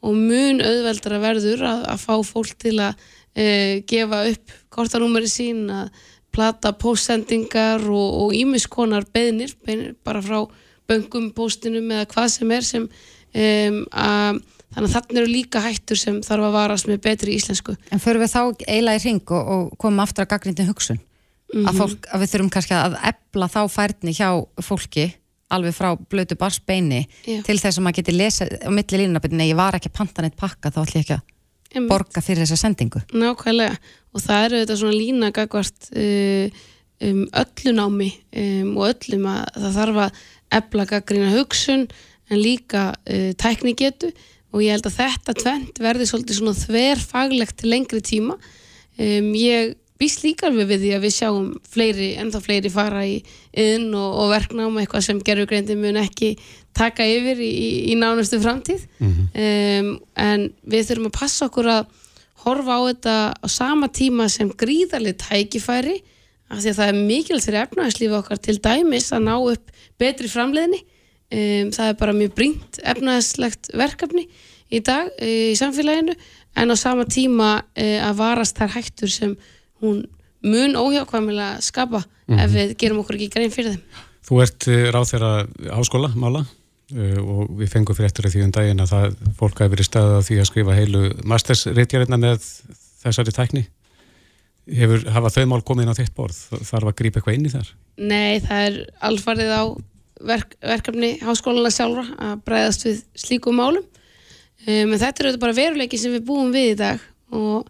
Og mun auðveldara verður að, að fá fólk til að uh, gefa upp kortanúmeri sín að plata póstsendingar og ímiskonar beðnir, beðnir bara frá böngum, póstinum eða hvað sem er sem um, að þannig að þarna eru líka hættur sem þarf að varast með betri íslensku. En förum við þá eiginlega í ring og, og komum aftur að gaggrindin hugsun að, fólk, að við þurfum kannski að ebla þá færni hjá fólki alveg frá blötu barsbeini til þess að maður geti lesa á milli línuna nei, ég var ekki að panta neitt pakka þá ætlum ég ekki að. Borga fyrir þessa sendingu. Nákvæmlega. Og það eru þetta svona lína gagvart uh, um, öllu námi um, og öllum að það þarf að ebla gaggrína hugsun en líka uh, tæknigetu. Og ég held að þetta tvent verði svolítið svona þverfaglegt til lengri tíma. Um, ég býst líka alveg við því að við sjáum fleiri, ennþá fleiri fara í inn og, og verknám eitthvað sem gerfugreindi mun ekki taka yfir í, í, í nánustu framtíð. Um, en við þurfum að passa okkur að horfa á þetta á sama tíma sem gríðarlega tækifæri af því að það er mikilvægt fyrir efnahagslífi okkar til dæmis að ná upp betri framleiðni. Um, það er bara mjög brínt efnahagslegt verkefni í dag uh, í samfélaginu en á sama tíma uh, að varast þær hættur sem hún mun óhjákvæmilega skapa ef við gerum okkur ekki grein fyrir þeim Þú ert ráð þeirra háskóla, mála uh, og við fengum fyrir eftir því um daginn að það fólk hafi verið staðið á því að skrifa heilu mastersritjarinnar með þessari tækni. Hefur, hafa þau mál komið inn á þitt borð? Þarf að grípa eitthvað inn í þar? Nei, það er alfarið á verk, verkefni háskólana sjálfra að bregðast við slíkum málum um, en þetta er auðvitað bara veruleiki sem við búum við í dag og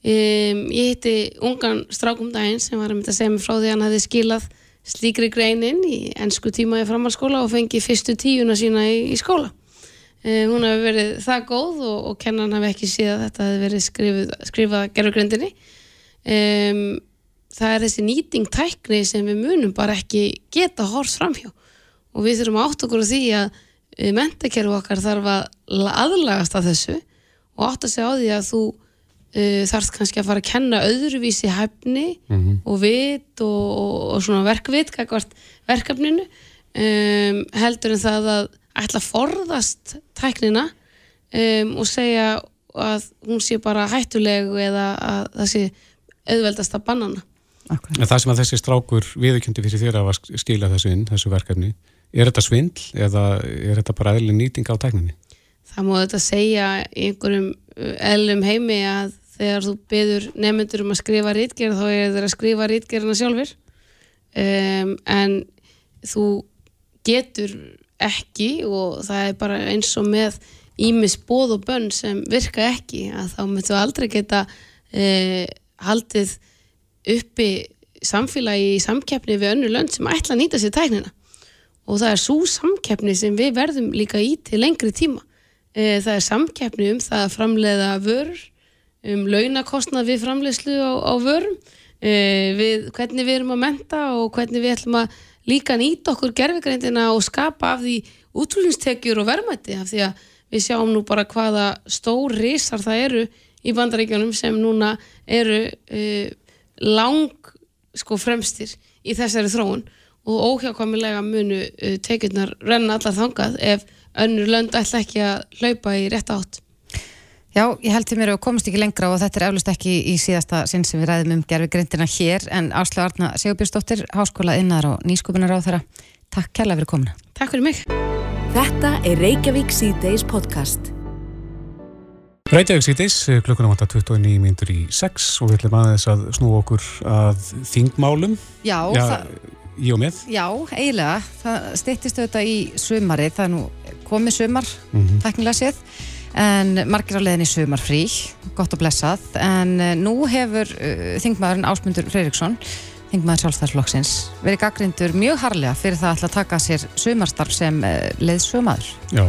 um, ég hitti ungan strákum daginn sem var að mynda að segja mig frá því að hann hefði skilað slíkri greinin í ennsku tíma í framhalskóla og fengi fyrstu tíuna sína í, í skóla. Um, hún hefði verið það góð og, og kennan hefði ekki séð að þetta hefði verið skrifið, skrifað gerfugrindinni um, það er þessi nýting tækni sem við munum bara ekki geta horfst framhjá. Og við þurfum átt okkur á því að mentakerfi okkar þarf að aðlagast að þessu og átt að segja á því að þú uh, þarfst kannski að fara að kenna öðruvísi hæfni og vit og, og, og svona verkvit kakvart verkefninu. Um, heldur en það að ætla að forðast tæknina um, og segja að hún sé bara hættuleg eða að það sé auðveldast að bannana En það sem að þessi strákur viðurkjöndi fyrir þér að skila þessu inn, þessu verkefni, er þetta svindl eða er þetta bara eðli nýting á tækninni? Það má þetta segja í einhverjum eðlum heimi að þegar þú byður nefnendur um að skrifa rítgerð þá er þeir að skrifa rítgerðina sjálfur um, en þú getur ekki og það er bara eins og með ímis bóð og bönn sem virka ekki að þá myndu aldrei geta uh, haldið uppi samfélagi í samkeppni við önnu lönd sem ætla að nýta sér tæknina. Og það er svo samkeppni sem við verðum líka í til lengri tíma. E, það er samkeppni um það að framleiða vörur um launakostnað við framleiðslu á, á vörum e, við hvernig við erum að menta og hvernig við ætlum að líka nýta okkur gerfigreindina og skapa af því útrúlinstekjur og verðmætti af því að við sjáum nú bara hvaða stór risar það eru í bandaríkjónum sem núna eru e, lang sko fremstir í þessari þróun og óhjákvæmilega munu uh, tekjurnar renna allar þangað ef önnur lönd ætla ekki að hlaupa í rétt átt. Já, ég held til mér að komast ekki lengra og þetta er eflust ekki í síðasta sinn sem við ræðum um gerfi grindina hér en Áslu Arna Sigurbjörnsdóttir, Háskóla innar og nýskupunar á þeirra. Takk kærlega fyrir komuna. Takk fyrir mig. Þetta er Reykjavík C-Days podcast. Reykjavík síðdeis, klukkunum vantar 29 mínútur í 6 og við ætlum aðeins að snú okkur að þingmálum. Já, Já, það, í og með. já eiginlega. Það styttist auðvitað í sumarið. Það er nú komið sumar, Mhm. teknilega séð. En margir á leiðin í sumarfrí, gott og blessað. En eh, nú hefur uh, þingmaðurinn Ásmundur Freiriksson, þingmaður sjálfstæðsflokksins, verið gaggrindur mjög harlega fyrir það að ætla að taka sér sumarstarf sem uh, leiðsömaður. Já,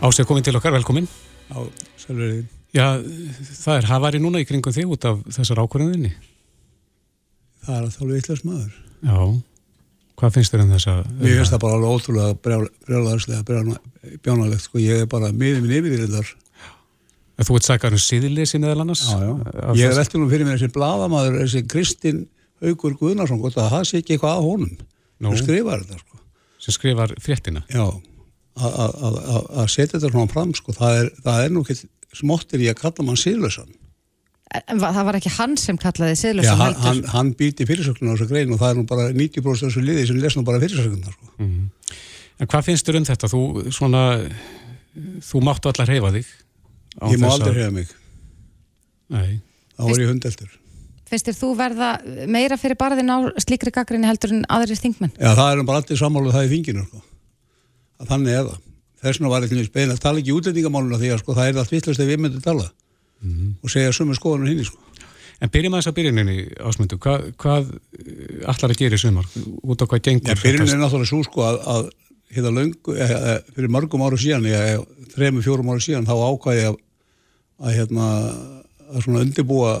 Ásið komin til okkar, velkomin. Já, sælverið. Já, það er hafari núna í kringum þig út af þessar ákvörðinni. Það er að þálu vittlust maður. Já, hvað finnst þér um þessa? Mér finnst það bara alveg ótrúlega brjálaðarslega bjánalegt, sko. Ég er bara miður minn yfir þér þar. Þú ert sækar um síðleysi meðal annars? Já, já. Ég er veldur nú fyrir mér þessi bladamaður, þessi Kristinn Haugur Guðnarsson, gott að það sé ekki eitthvað að honum. Þú skrifar þetta, sko. Sem skrifar fréttina. Já, að- setja þetta svona fram, sko. Það er, það er nú ekki smottir í að kalla mann síðlösan. En það var ekki hann sem kallaði Já, siðlösa hann, hann, hann býti fyrirsögnuna á þessu grein og það er nú bara 90% af þessu liði sem les nú bara fyrirsögnuna, sko. En hvað finnst þér um þetta? Þú svona, þú máttu allar reyfa þig. Ég má aldrei hefða mig. Nei. Það voru ég hundeltur. Finnst þér þú verða meira fyrir barðin á slíkri gaggrinni heldur en aðrir þingmenn? Já, það er bara allir sammáluð það í þinginu, sko. Þannig er það. Þess vegna var eitthvað speil að tala ekki útlendingamáluna því að sko, það er allt vittlust ef við myndum tala og segja sumu skoðanum hinni, sko. En byrjum aðeins að byrjuninni, Ásmundu. Hvað, hvað eh, ætlar að gera í sumar? Út á hvað gengur? Já, byrjun þetta? er náttúrulega svo sko að, að hérna löngu, e, e, fyrir mörgum ára síðan, ég, þremu, fjórum ára síðan, þá ákvæði að, að hérna, að svona undirbúa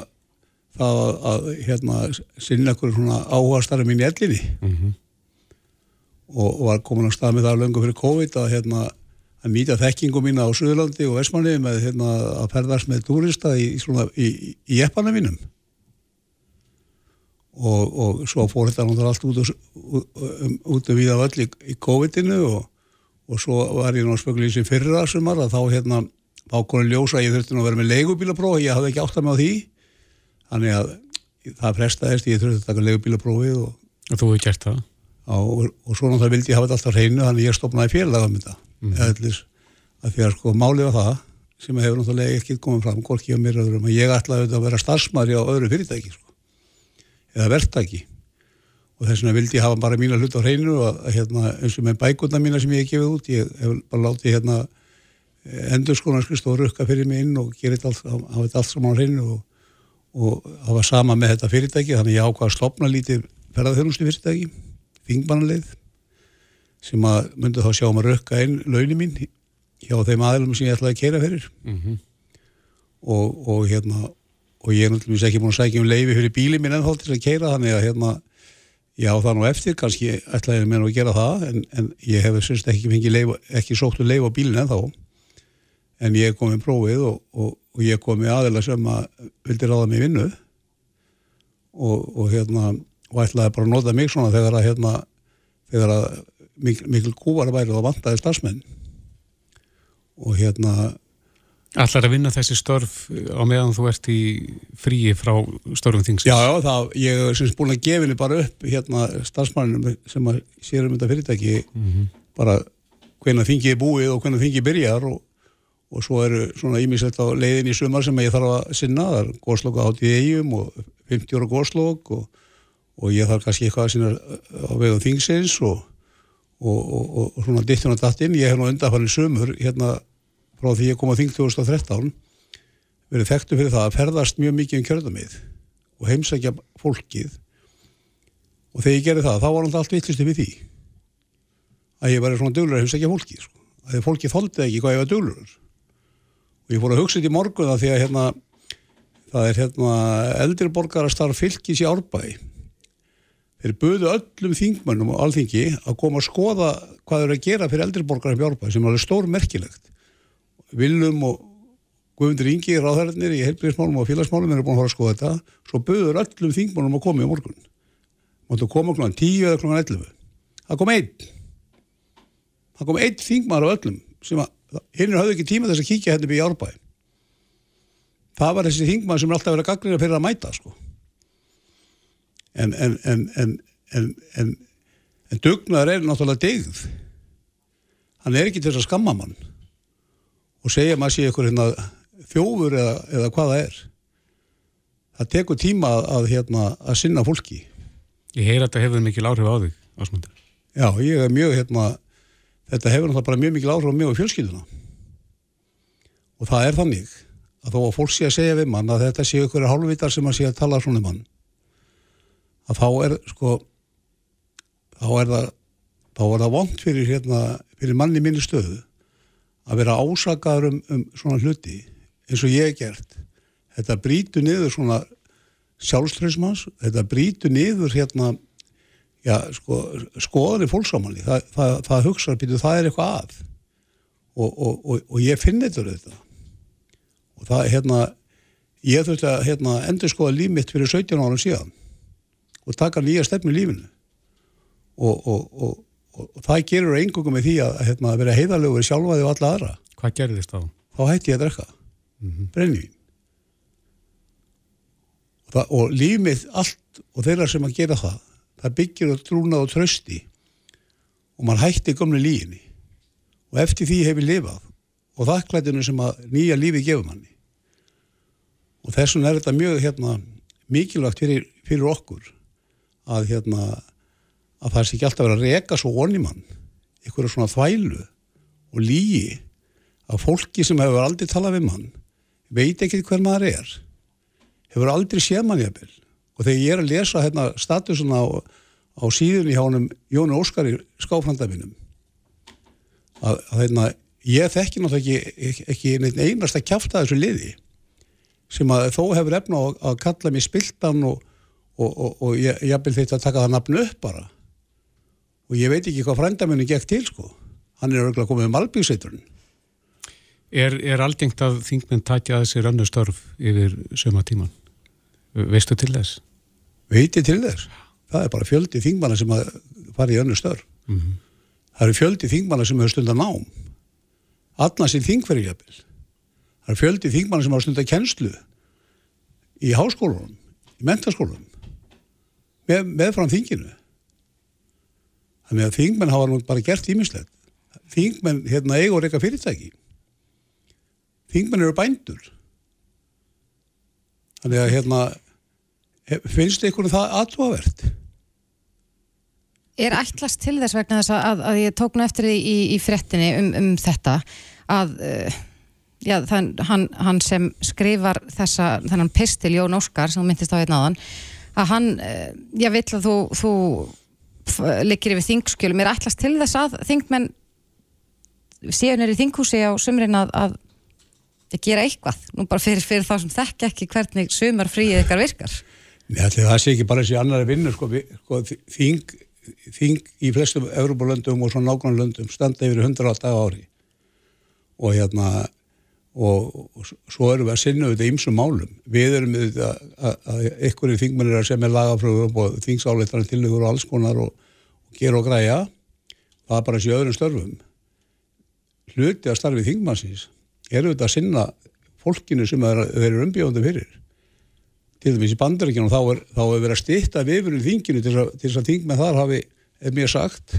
það að, að hérna, sinna okkur svona áhuga starra mín í ellinni Mhm. og, og var komin á stað með það löngu fyrir COVID að hérna, að nýta þekkingu mína á Suðurlandi og Vestmanni með hérna, að ferðast með túrista í, í, í, í eppana mínum. Og, og svo fór þetta náttúrulega allt út, og, um, út um víða völl í, í COVID-inu og, og svo var ég náttúrulega sem fyrra sumar að þá hérna þá konið ljósa að ég þurfti nú að vera með leigubílapróf ég hafði ekki átt að með á því. Þannig að það prestaðist ég þurfti að taka leigubílaprófið og, Og þú hefur gert það. og, og svo náttúrulega vildi ég hafa þetta alltaf hreinu þannig ég stopnaði félag um þetta mm. eðlis, að því að sko málið var það sem hefur náttúrulega ekki komið fram hvorki á mér öðrum að ég ætlaði að vera starfsmæri á öðru fyrirtæki sko. eða verktaki og þess vegna vildi ég hafa bara mína hlut á hreinu og hérna, eins og með bækuna mína sem ég hef gefið út, ég hef bara látið hérna endur skoðanskust og rukka fyrir mig inn og hafa þetta allt saman á hreinu og, og hafa sama með þetta fyrirtæki, þannig ég ákvað að stopna lítið ferðarþjónustu fyrirtæki, þingmannaleið sem að myndi þá sjá um að rukka inn launin mín hjá þeim aðlum sem ég ætlaði að keira fyrir. Mhm. og, og hérna og ég er náttúrulega ekki búin að sækja um leifi fyrir bílið minn ennþá til að keira þannig að hérna já það nú eftir kannski ætlaði mér nú að gera það en, en ég hef sérst ekki fengið leif, ekki sóttu leif á bílinn ennþá. En ég kom með prófið og, og, og ég kom með aðeila sem að vildi ráða mig vinnu. Og, og hérna og ætlaði bara að nota mig svona þegar að hérna þegar að mikil, mikil kúvar væri þá vantaði starfsmenn. Og hérna Allar að vinna þessi störf á meðan þú ert í fríi frá störfum þingsins? Já, já, það, ég er semst búin að henni bara upp hérna starfsmanninu sem að sér um þetta fyrirtæki. Bara hvenna þingið er búið og hvenna þingið byrjar og, og svo eru svona ímislegt á leiðin í sumar sem ég þarf að sinna, það er góðslokka átt í eigum og 50 ára góðslokk og, og ég þarf kannski eitthvað að sinna á vegum þingsins og, og svona dittun og dattinn, ég hef nú undanfærin sumur hérna frá því ég kom á þing 2013 verið þekktu fyrir það að ferðast mjög mikið um kjörðumið og heimsækja fólkið. Og þegar ég gerði það, þá var hann allt vittlistu við því að ég var svona duglur að heimsækja fólkið sko. að því fólkið þóldi ekki hvað ég var duglur. Og ég fór að hugsa þetta í morgun að því að hérna, það er hérna eldriborgarastarf fylgis í árbæði þeir buðu öllum þingmönnum og alþingi að koma að skoða hvað þeir eru að gera fyrir eldriborgarum í árbæði sem er alveg stór merkilegt Viljum og Guðmundur Ingi ráðhærarnir í heilbríðismálum og félagsmálum eru búin að fara að skoða þetta. Svo buður öllum þingmálum að koma í morgun. Máttu koma kl. 10 eða kl. 11 það kom einn. Það kom einn þingmar á öllum sem að hinn hafði ekki tíma þess að kíkja hérna upp í árbæði það var þessi þingmar sem er alltaf verið að gagnina fyrir að mæta sko en en en en dugnaður er náttúrulega degð hann er ekki til þess að skamma mann. Og segja maður sé ykkur hérna þjófur eða, eða hvað það er. Það tekur tíma að, að, hérna, að sinna fólki. Ég heyr að þetta hefur mikil áhrif á þig, Ásmundur. Já, ég er mjög hérna þetta hefur náttúrulega bara mjög mikil áhrif á mig og fjölskylduna. Og það er þannig að þó að fólk sé að segja við mann að þetta sé ykkur hálfvitar sem að sé að tala svona um mann að þá er sko þá er það þá er það vond fyrir hérna fyrir manni minni stöðu að vera ásakaður um, um svona hluti eins og ég hef gert. Þetta brítu niður svona sjálfströðsmanns, þetta brítu niður hérna já, sko, skoðanir fólksámanni það, það, það hugsa, býtu, það er eitthvað að. Og, og, og, og ég finn þetta þetta og það, hérna ég þurfti að hérna, endur skoða líf mitt fyrir 17 árum síðan og taka nýja stefni í lífinu. Og og það gerur engungum með því að, hérna, að vera heiðarlegur sjálfaði og alla aðra. Hvað gerðist þá? Þá hætti ég að drekka. Mm -hmm. brennivín. Og, það, og líf mitt allt og þeirra sem að gera það það byggir og trúnað og trösti og mann hætti gömlu líginni og eftir því hefur lifað. Og þakklætinu sem að nýja lífi gefur manni. Og þess vegna er þetta mjög hérna, mikilvægt fyrir, fyrir okkur að hérna að það sé ekki alltaf verið að reka svo onni mann ykkur svona þvælu og lígi að fólki sem hefur aldrei talað við mann veit ekki hver maður er hefur aldrei séð mann jafnvel. Og þegar ég er að lesa hérna, statusuna á, á síðunni hjá honum Jónu Óskari skáfrandaminum að, að hérna, ég þekki náttúrulega ekki, ekki einast að kjafta þessu liði sem að þó hefur efna að, að kalla mig spiltan og, og, og, og ég, ég vil þetta að taka það nafnu upp bara og ég veit ekki hvað frændamennu gekk til sko hann er örgulega komið með malbíkseiturinn Er, er algengt að þingmenn takja þessi rannu störf yfir söma tíman? Veistu til þess? Veiti til þess? Það er bara fjöldi þingmanna sem að fara í önnu störf. Mm -hmm. Það eru fjöldi þingmanna sem hefur stundar nám. Alla sín þingverðiljafil. Það eru fjöldi þingmanna sem hafa stundar kennslu í háskólunum, í mentaskólunum, með, með fram þinginu. Þannig að þingmenn hafa nú bara gert ímislegt. Þingmenn hérna eigur eitthvað fyrirtæki. Þingmenn eru bændur. Þannig að hérna Finnst ykkur það aðtúavert? Er ætlast til þess vegna þess að, að ég tók nú eftir því í, í fréttinni um, um þetta að uh, já, þann, hann, hann sem skrifar þessa, þennan pistil Jón Óskar sem myndist á einn áðan að hann, uh, ég vill að þú, þú likir yfir þingskjölum er ætlast til þess að þingmenn séu nýri þinghúsi á sumrin að, að að gera eitthvað, nú bara fyrir, fyrir þá sem þekk ekki hvernig sumar fríið ykkar virkar. Nei, það sé ekki bara þessi annari vinnu, sko, sko þing, þing í flestum Európa-löndum og svona nákvæmlega löndum standa yfir 100 daga á ári. Og hérna og, og svo erum við að sinna þetta ímsum málum. Við erum við að, ykkur í þingmennir að semja lagafröður og þingsáleitarinn tillegur og alls konar og, og gera og græja. Það er bara þessi öðrum störfum. Hluti að starfi þingmannsins eru þetta að sinna fólkinu sem þeir þeir eru umbjóðandi fyrir. Til dæmis í bandaríkjunum þá er, þá er verið að stýtta vifurinn þinginu til þess að, þingmenn þar hafi, er mér sagt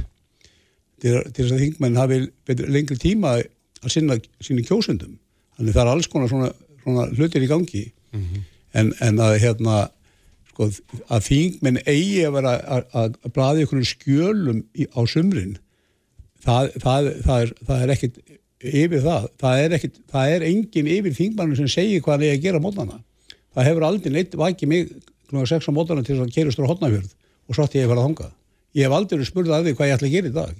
til, þess að þingmenn hafi lengri tíma að sinna sínum kjósundum þannig það er alls konar svona, svona hlutir í gangi. En, en að hérna sko, að þingmenn eigi að vera að, að, að blaði einhvern skjölum í, á sumrin það, það, það, er, það er ekkit yfir það, það er, ekkit, það er engin yfir þingmannum sem segir hvað hann eigi að gera mótana það hefur aldrei neitt vakið mig kl. 6 á mótana til þess að kerustur á hotnafjörð og svo ætti ég að fara að þanga ég hef aldrei spurðið að því hvað ég ætla að gera í dag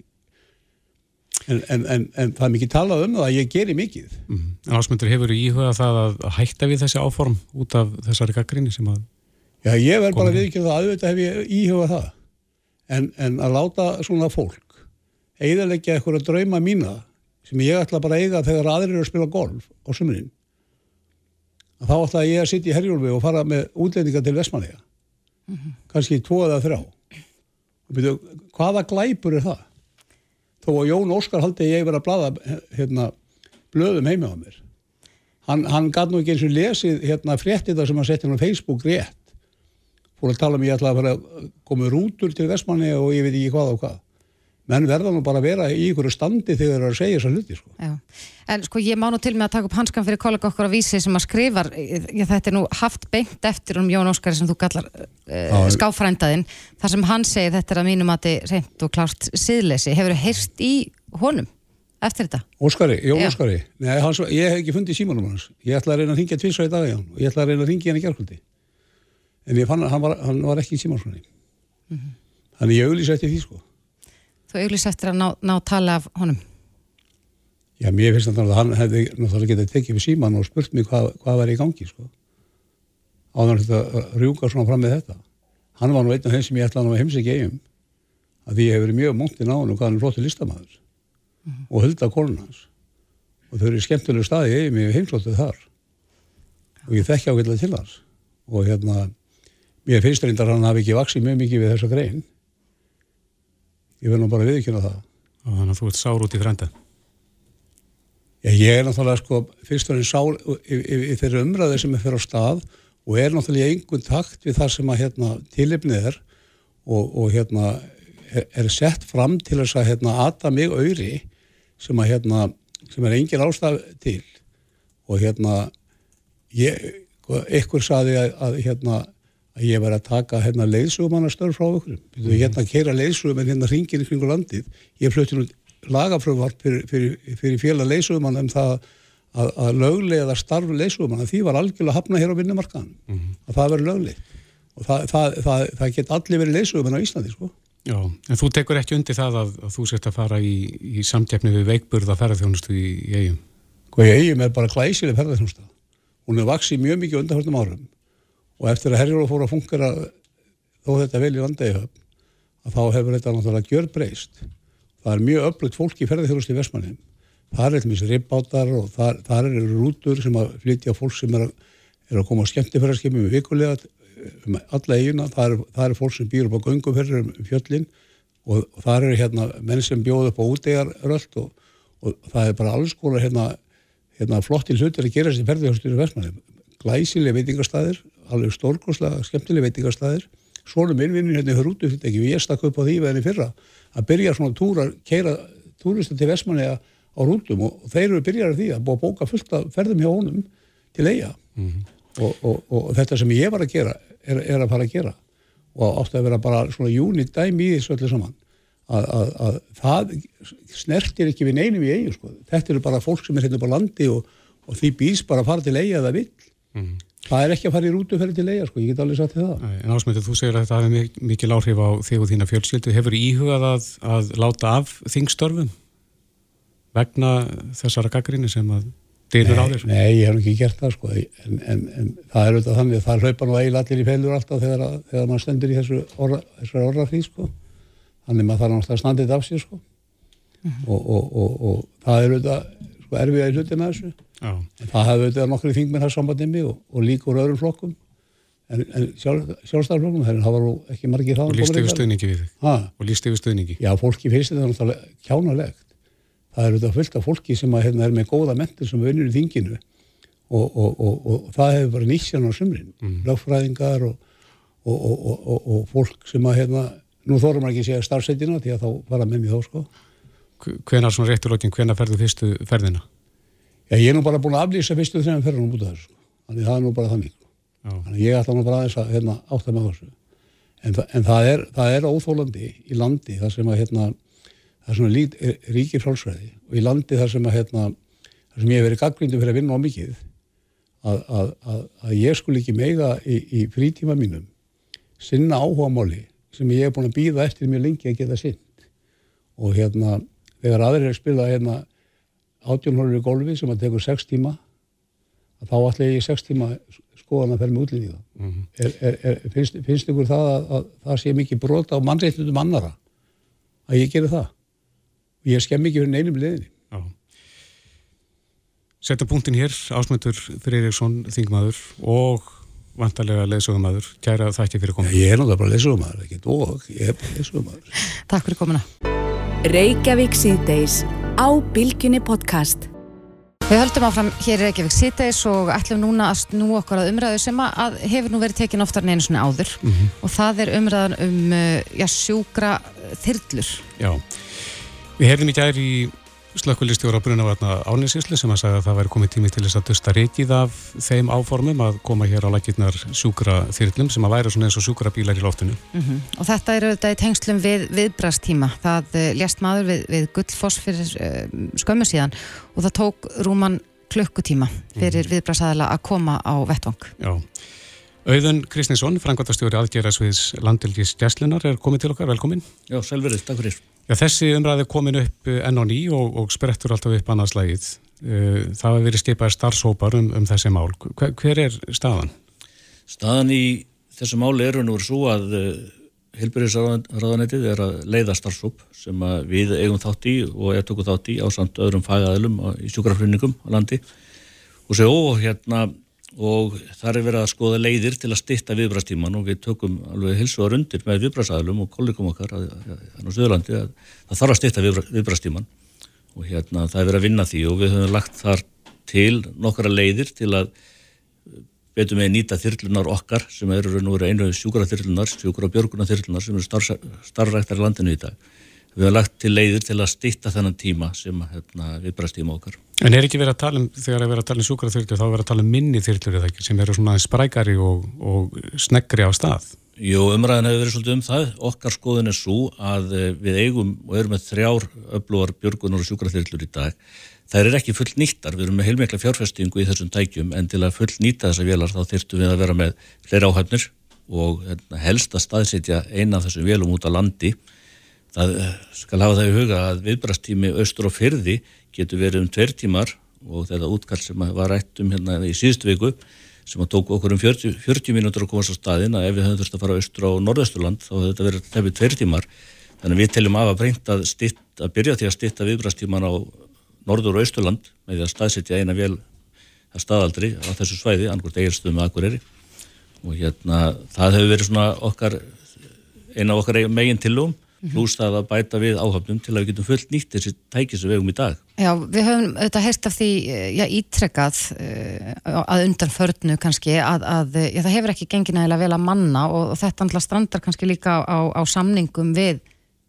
en, en, en, en það er mikið talað um það að ég geri mikið En ásmundur hefur íhugað það að hætta við þessi áform út af þessari gaggrinni sem að Já, ég verð bara Komið. viðkjöð það, auðvitað hef ég íhugað það. En, en að láta svona fólk eiginleggja eitthvað drauma mína sem ég ætla bara að eiga þegar aðrir eru að spila golf á sumrin. Að þá ætla ég að sitja í herjólfi og fara með útlendinga til Vestmanniða. Kanski tvo eða þrjá. Og byrju, hvaða glæpur er það? Þó að Jón Óskar haldi ég verið að blaða hérna, blöðum heima á mér. Hann, hann gæt nú ekki eins og lesið hérna, fréttið það sem hann setti hann á Facebook rétt fór að tala um ég ætla að fara að koma rútur til Vestmanni og ég veit ekki hvað og hvað menn verða nú bara að vera í ykkur standi þegar þeir eru að segja þessa hluti sko. En sko ég má nú til með að taka upp hanskan fyrir kollega okkur á vísi sem að skrifar, ég, þetta er nú haft beint eftir um Jón Óskari sem þú kallar uh, skáfrændaðinn, þar sem hann segir þetta er að mínum að þið reynd og klárt síðleysi. Hefur þú heyrst í honum eftir þetta? Óskari, Jón Já. Óskari. Nei, hans, ég hef ekki fundið símanum hans. Ég ætla að reyna að ringja tvisra í dag í hann og ég ætla að reyna að ringja hann í gerkvöldi en ég fann að hann var, hann var ekki í símanskonni þannig ég auglýsa eftir því sko Þú auglýst eftir að ná, ná tala af honum. Já, mér finnst þannig að hann hefði náttúrulega getað tekið við síman og spurt mig hvað, hvað var í gangi sko. Áður þetta rjúka svona fram með þetta. Hann var nú einn af þeim sem ég ætlaði að heimsækja eigum að því ég hef verið mjög móntinn á hann og hvað hann er flottur listamæður og hulda konun hans. Og þau eru skemmtilegu staði í eigum ég hef heimsóttu þar. Og ég þekki ákveðlega til hans. Og hérna mér finnst reyndar hann hafi ekki vaksið mjög mikið við þessa grein ég verð nú bara viðkjöna það og þannig að þú ert sár út í frenda. Já, ég er náttúrulega sko fyrst og enn sál í, þeirri umræði sem er fyrir á stað og er náttúrulega í einhvern takt við það sem að hérna, tilipnið er og, og hérna er, er sett fram til þess að hérna ata mig auðri sem að hérna sem er engin ástaf til og hérna ég, sko, einhver saði að, að hérna að ég var að taka hérna leiðsugumannastörf frá okkur. Mm. hérna að keira leiðsugum en hérna ringin í kringu landið. Ég flutti nú lagafröðvart fyrir, fyrir, fyrir félag leysugumann um það að, að löglega starf leysugumann því var algjörlega hafna hér á vinnumarkaðan að það verður lögleg og það, það, það, það get allir verið leysugumann á Íslandi sko. Já, en þú tekur ekki undir það að, að þú sért að fara í, í samtjefni við veikburða ferðarþjónustu í, í eigum. hvað ég eigin er bara glæsileg ferðarþjónusta hún er vaksið mjög mikið undanhörnum árum og eftir að herjóla fór að fungera þó þetta vel í landegihöfn að þá hefur þetta náttúrulega gjör breyst það er mjög öflugt fólk í ferðarþjónustu í Vestmannum það er eitthvað ribbátar og þar, þar eru rútur sem að flytja fólk sem er að, er að koma á skemmtifærarskipum við vikulega um alla eigina, það er, það er fólk sem býr upp á gönguferðir um fjöllin og, og það eru hérna menn sem bjóð upp á útegarröld og, og það er bara alls konar hérna, hérna flottil hlutir að gera þessi ferðarþjónustu í Vestmannum glæsileg veitingastæðir, alveg stórkoslega skemmtileg veitingastæðir svona minnvinnin hérna í hrútu fyrir ekki og ég stakk upp á því veðinni fyrra að byrja svona túra, keira túrista til Vestmanni á rútum og þeir eru byrjar því að búa að bóka fullt af ferðum hjá honum til eiga og, og, og þetta sem ég var að gera er, er að fara að gera. Og átti að vera bara svona júnit dæmi í þessu öllu saman. Að, að, að það snertir ekki við neinum í eigin sko. þetta eru bara fólk sem er hérna upp á landi og, og því býst bara að fara til eiga eða vill. Mhm. Það er ekki að fara í rútuferði til eiga sko. ég get alveg sagt þér það Nei, En ásmyndir, þú segir að þetta mik- mikil áhrif á þig og þína fjölskyldu. Hefur íhugað að, að láta af þingstörfum vegna þessara gaggrinni sem að dynur á þér? Nei, ég hef ekki gert það sko en, en, en það er auðvitað þannig að það hlaupa nú eiginlega allir í feilur alltaf þegar, að, þegar maður stendur í þessu orra, þessari orrafrí sko þannig maður þarf náttúrulega að standa þetta af sér sko og, og, og, og það er auðvitað sko erfiða í hluti með þessu Já. það hefur auðvitað nokkru þingmenn það sambandið mig og, og líka úr öðrum flokkum en, en sjálf, sjálfstæðarflokkum þannig að það var ekki margir það Og líst yfir stuðningi við þig? Og líst yfir stuðningi? Já, fólki finnst þetta náttúrulega kjánalegt. Það er auðvitað fullt af fólki sem að, hérna, er með góða mentur sem vinnur í þinginu og, og, og, og það hefur bara nýtt sér á sumrin. Mm. Lögfræðingar og, og fólk sem að, hérna, nú þórum ekki að segja starfsetina því að þá fara með mér þá, sko. Hvenar svona rétturlokkin, hvenar ferðu fyrstu ferðina? Ég er nú bara búin að aflýsa fyrstu þrejum ferðunum út af þessu. Sko. Þannig það er nú bara þannig. Já. Þannig ég ætla nú bara aðeins að hérna, átta með þessu. En, þa en það, er, það er óþólandi í landi þar sem að hérna, það er svona lít, er, ríkir frálsræði og í landi þar sem að hérna, þar sem ég hef verið gaggrindu fyrir að vinna á mikið að, að, að, að ég skul ekki meiga í, í frítíma mínum sinna áhuga máli sem ég hef búin að býða eftir mjög lengi að geta sinn og hérna þegar aðrir er að spila hérna átjónhólur í golfi sem að tekur sex tíma að þá ætla ég í sex tíma skoðan að ferja með útlýning mm -hmm. er, er, er, finnst, finnst ykkur það að, að það sé mikið brota á mannreitnundum annara að ég geri það og ég skemm ekki fyrir neinum liðinni Setta punktin hér, Ásmundur Freyriksson, þingmaður og vantarlega leðsögumæður. Kæra þætti fyrir kominu. Ég er náttúrulega bara leðsögumæður, ekki og ég er bara leðsögumæður. Takk fyrir komina. Reykjavík síðdeis á Bilginni podcast. Við höldum áfram hér í Reykjavík síðdeis og ætlum núna að snú okkur að umræðu sem að hefur nú verið tekin oftar en einu svona áður mm -hmm. og það er umræðan um já, sjúkra þyrlur. Já, við heyrðum í gæri í slökkulistjóra Brunavarna Árninsíslu sem að sagða að það væri komið tími til þess að dusta reykið af þeim áformum að koma hér á lakirnar sjúkra þyrlum sem að væri svona eins og sjúkra bílar í loftinu. Mm -hmm. Og þetta er auðvitað í tengslum við viðbrastíma. Það uh, lést maður við, við gullfoss fyrir uh, skömmu síðan og það tók rúman klukkutíma fyrir mm -hmm. viðbrasaðala að koma á vettvang. Já. Auðun Kristinsson, frangværtastjóri aðgerðasviðs landilgis gæslunar er komið til okkar, velkomin. Já, selvverið, takk fyrir. Já, þessi umræði komin upp enn á ný og, og sprettur alltaf upp annarslægið. Það hefur verið skipaði starfsópar um, um þessi mál. Hver, hver er staðan? Staðan í þessu máli er nú svo að uh, heilbyrðisraðanætið er að leiða starfsóp sem við eigum þátt í og ég tóku þátt í á samt öðrum fagaðilum í sjúkrafluningum á landi og séu og hérna og þar er verið að skoða leiðir til að stitta viðbrastíman og við tökum alveg hilsuðar undir með viðbrasaðilum og kollegum okkar á Suðurlandi að það þarf að stitta viðbrastíman og hérna það er verið að vinna því og við höfum lagt þar til nokkara leiðir til að betur með að nýta þyrlunar okkar sem eru nú einu sjúkara þyrlunar, sjúkara björguna þyrlunar sem eru starfræktar í landinu í dag. Við hefum lagt til leiðir til að stitta þennan tíma sem hérna, viðbrastíma okkar. En er ekki verið að tala um, þegar er verið að tala um sjúkara þyrlur, þá er verið að tala um minni þyrlur eða ekki, sem eru svona sprækari og, og sneggri á stað? Jú, umræðin hefur verið svolítið um það. Okkar skoðin er svo að við eigum og erum með þrjár öflúar björgunar og sjúkara þyrlur í dag. Það er ekki full nýttar, við erum með heilmikla fjárfestingu í þessum tækjum en til að full nýta þessa vélar þá þyrftum við að vera með fleiri áhæfnir og helst að staðsetja eina af þessum vélum út á landi. Það skal hafa það í huga að viðbrastími austur og fyrði getur verið um tver tímar og þetta útkall sem var rætt um hérna í síðustu viku sem að tók okkur um 40, 40 mínútur að komast á staðin að ef við höfum þurft að fara austur á norðausturland þá hefur þetta verið tefið tver tímar. Þannig að við teljum af að breynt að, stitt, að byrja til að stitta viðbrastíman á norður og austurland með því að staðsetja eina vel að staðaldri á þessu svæði, annars eigirstöðum með Akureyri. Og hérna það hefur verið svona okkar eina okkar megin tilum pluss það að bæta við áhafnum til að við getum fullt nýtt þessi tæki sem við hefum í dag. Já, við höfum auðvitað heyrst af því, já, ítrekkað að undan förnu kannski að, að já, það hefur ekki gengið nægilega vel að manna og, og þetta andla strandar kannski líka á, á samningum við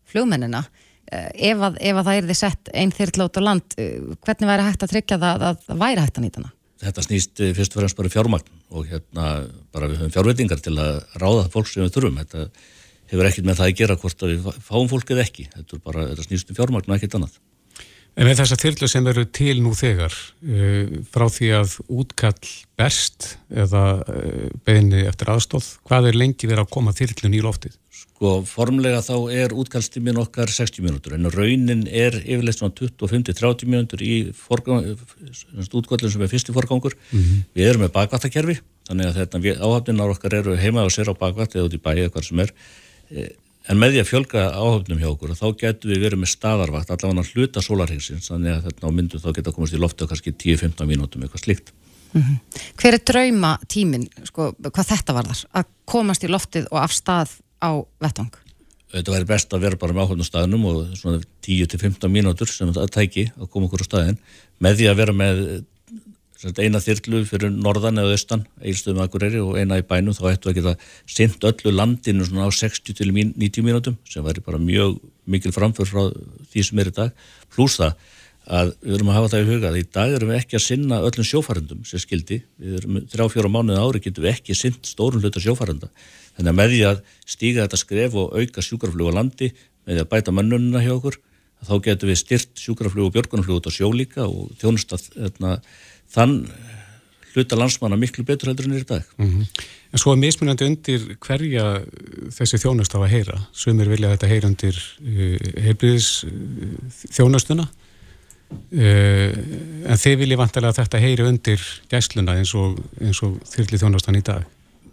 flugmennina. Ef að, ef að það er því sett einn þyrrlót á land, hvernig væri hægt að tryggja það að það væri hægt að nýta hana? þetta snýst eh, fyrst og fremst bara um fjármagn og hérna bara við höfum fjárveitingar til að ráða fólk sem við þurfum þetta hefur ekkert með það að gera hvort að við fáum fólk eða ekki þetta, er bara, þetta snýst um fjármagn og ekkert annað En með þessar þyrlu sem eru til nú þegar uh, frá því að útkall berst eða uh, beðinni eftir aðstóð, hvað er lengi verið að koma þyrlun í loftið? Sko, formlega þá er útkallstímin okkar 60 mínútur, en raunin er yfirleitt svona 25-30 mínútur í útkallum sem er fyrst í forgangur. Mm -hmm. Við erum með bakvattakerfi, þannig að áhafninar okkar eru heima og sér á bakvatt eða út í bæi eða hvað sem er. En með því að fjölga áhafnum hjá okkur, þá getur við verið með staðarvakt, allavega hluta sólarhengsins, þannig að þetta á myndu þá geta komast í loftu kannski 10-15 mínútum eitthvað slíkt. Mm -hmm. Hver er drauma tímin, sko, hvað þetta var þar, að komast í loftið og af stað á vettang? Þetta væri best að vera bara með áhafnum staðinum og svona 10-15 mínútur sem þetta tæki að koma okkur á staðin, með því að vera með eina þyrlu fyrir norðan eða austan eilstöðum aðgureri og eina í bænum þá ættu að geta sendt öllu landinu svona á 60 til 90 mínútum sem væri bara mjög mikil framför frá því sem er í dag. Pluss það að við erum að hafa það í huga að í dag erum við ekki að sinna öllum sjófærendum sem skildi, við erum þrjá fjóra mánuð ári getum við ekki sinnt stórun hluta sjófærenda þannig að með því að stíga þetta skref og auka sjúkarflug á landi með því að bæta mönnununa hjá okkur þá getum við styrt sjúkarflug og björgunarflug út á sjólíka og þjónustað hérna, þann hluta landsmanna miklu betur heldur en er í dag. Mm -hmm. En svo er mismunandi undir hverja þessi þjónust á að heyra. Sumir vilja þetta heyra undir uh, heilbriðis uh, þjónustuna uh, en þeir vilja vantilega þetta heyri undir gæsluna eins og, og þyrli þjónustan í dag.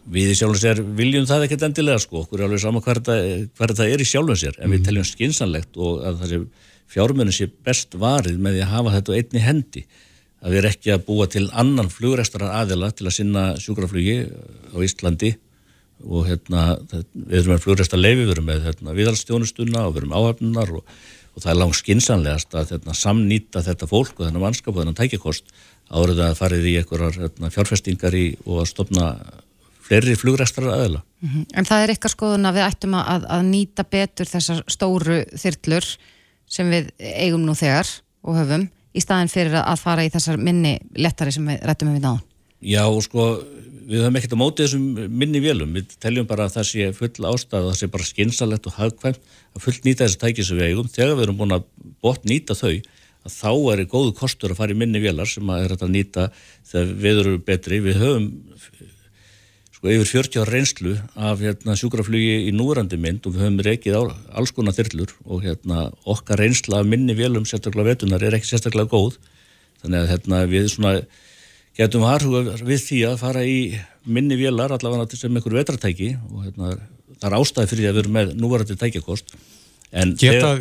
Við í sjálfum sér viljum það ekkert endilega sko, okkur er alveg sama hver það er í sjálfum sér, en mm -hmm. við mhm. teljum skinsanlegt og að það sé fjármennu sé best varið með því að hafa þetta einni hendi að við erum ekki að búa til annan flugræstarar aðila til að sinna sjúkraflugi á Íslandi og hérna, við erum með flugræstar leifi, við erum með hérna, viðhalstjónustuna og við erum áhafnunar og, og það er langt skinsanlegast að hérna, samnýta þetta fólk og þennan mannskap og þennan tækjakost árið að farið í einhverjar hérna, fjárfestingar í og að stopna fleiri flugræstarar aðila. Mm -hmm. En það er eitthvað skoðun að við ættum að, að nýta betur þessar stóru þyrtlur sem við eigum nú þegar og höfum í staðin fyrir að fara í þessar minni lettari sem við rættum um við náðan? Já, sko, við höfum ekkert á mótið þessum minni vélum, við teljum bara að það sé full ástæð, það sé bara skinsalett og hagkvæmt að full nýta þessi tæki sem við eigum, þegar við erum búin að bort nýta þau, að þá er góðu kostur að fara í minni vélar sem að er að nýta þegar við erum betri, við höfum sko yfir 40 ára reynslu af hérna, sjúkraflugi í núrandi mynd og við höfum reykið á alls konar þyrlur og hérna, okkar reynsla af minni vélum sérstaklega vetunar er ekki sérstaklega góð þannig að hérna, við svona, getum harfuga við því að fara í minni vélar allavega sem einhver vetartæki og hérna, það er ástæði fyrir því að við erum með núvarandi tækjakost En geta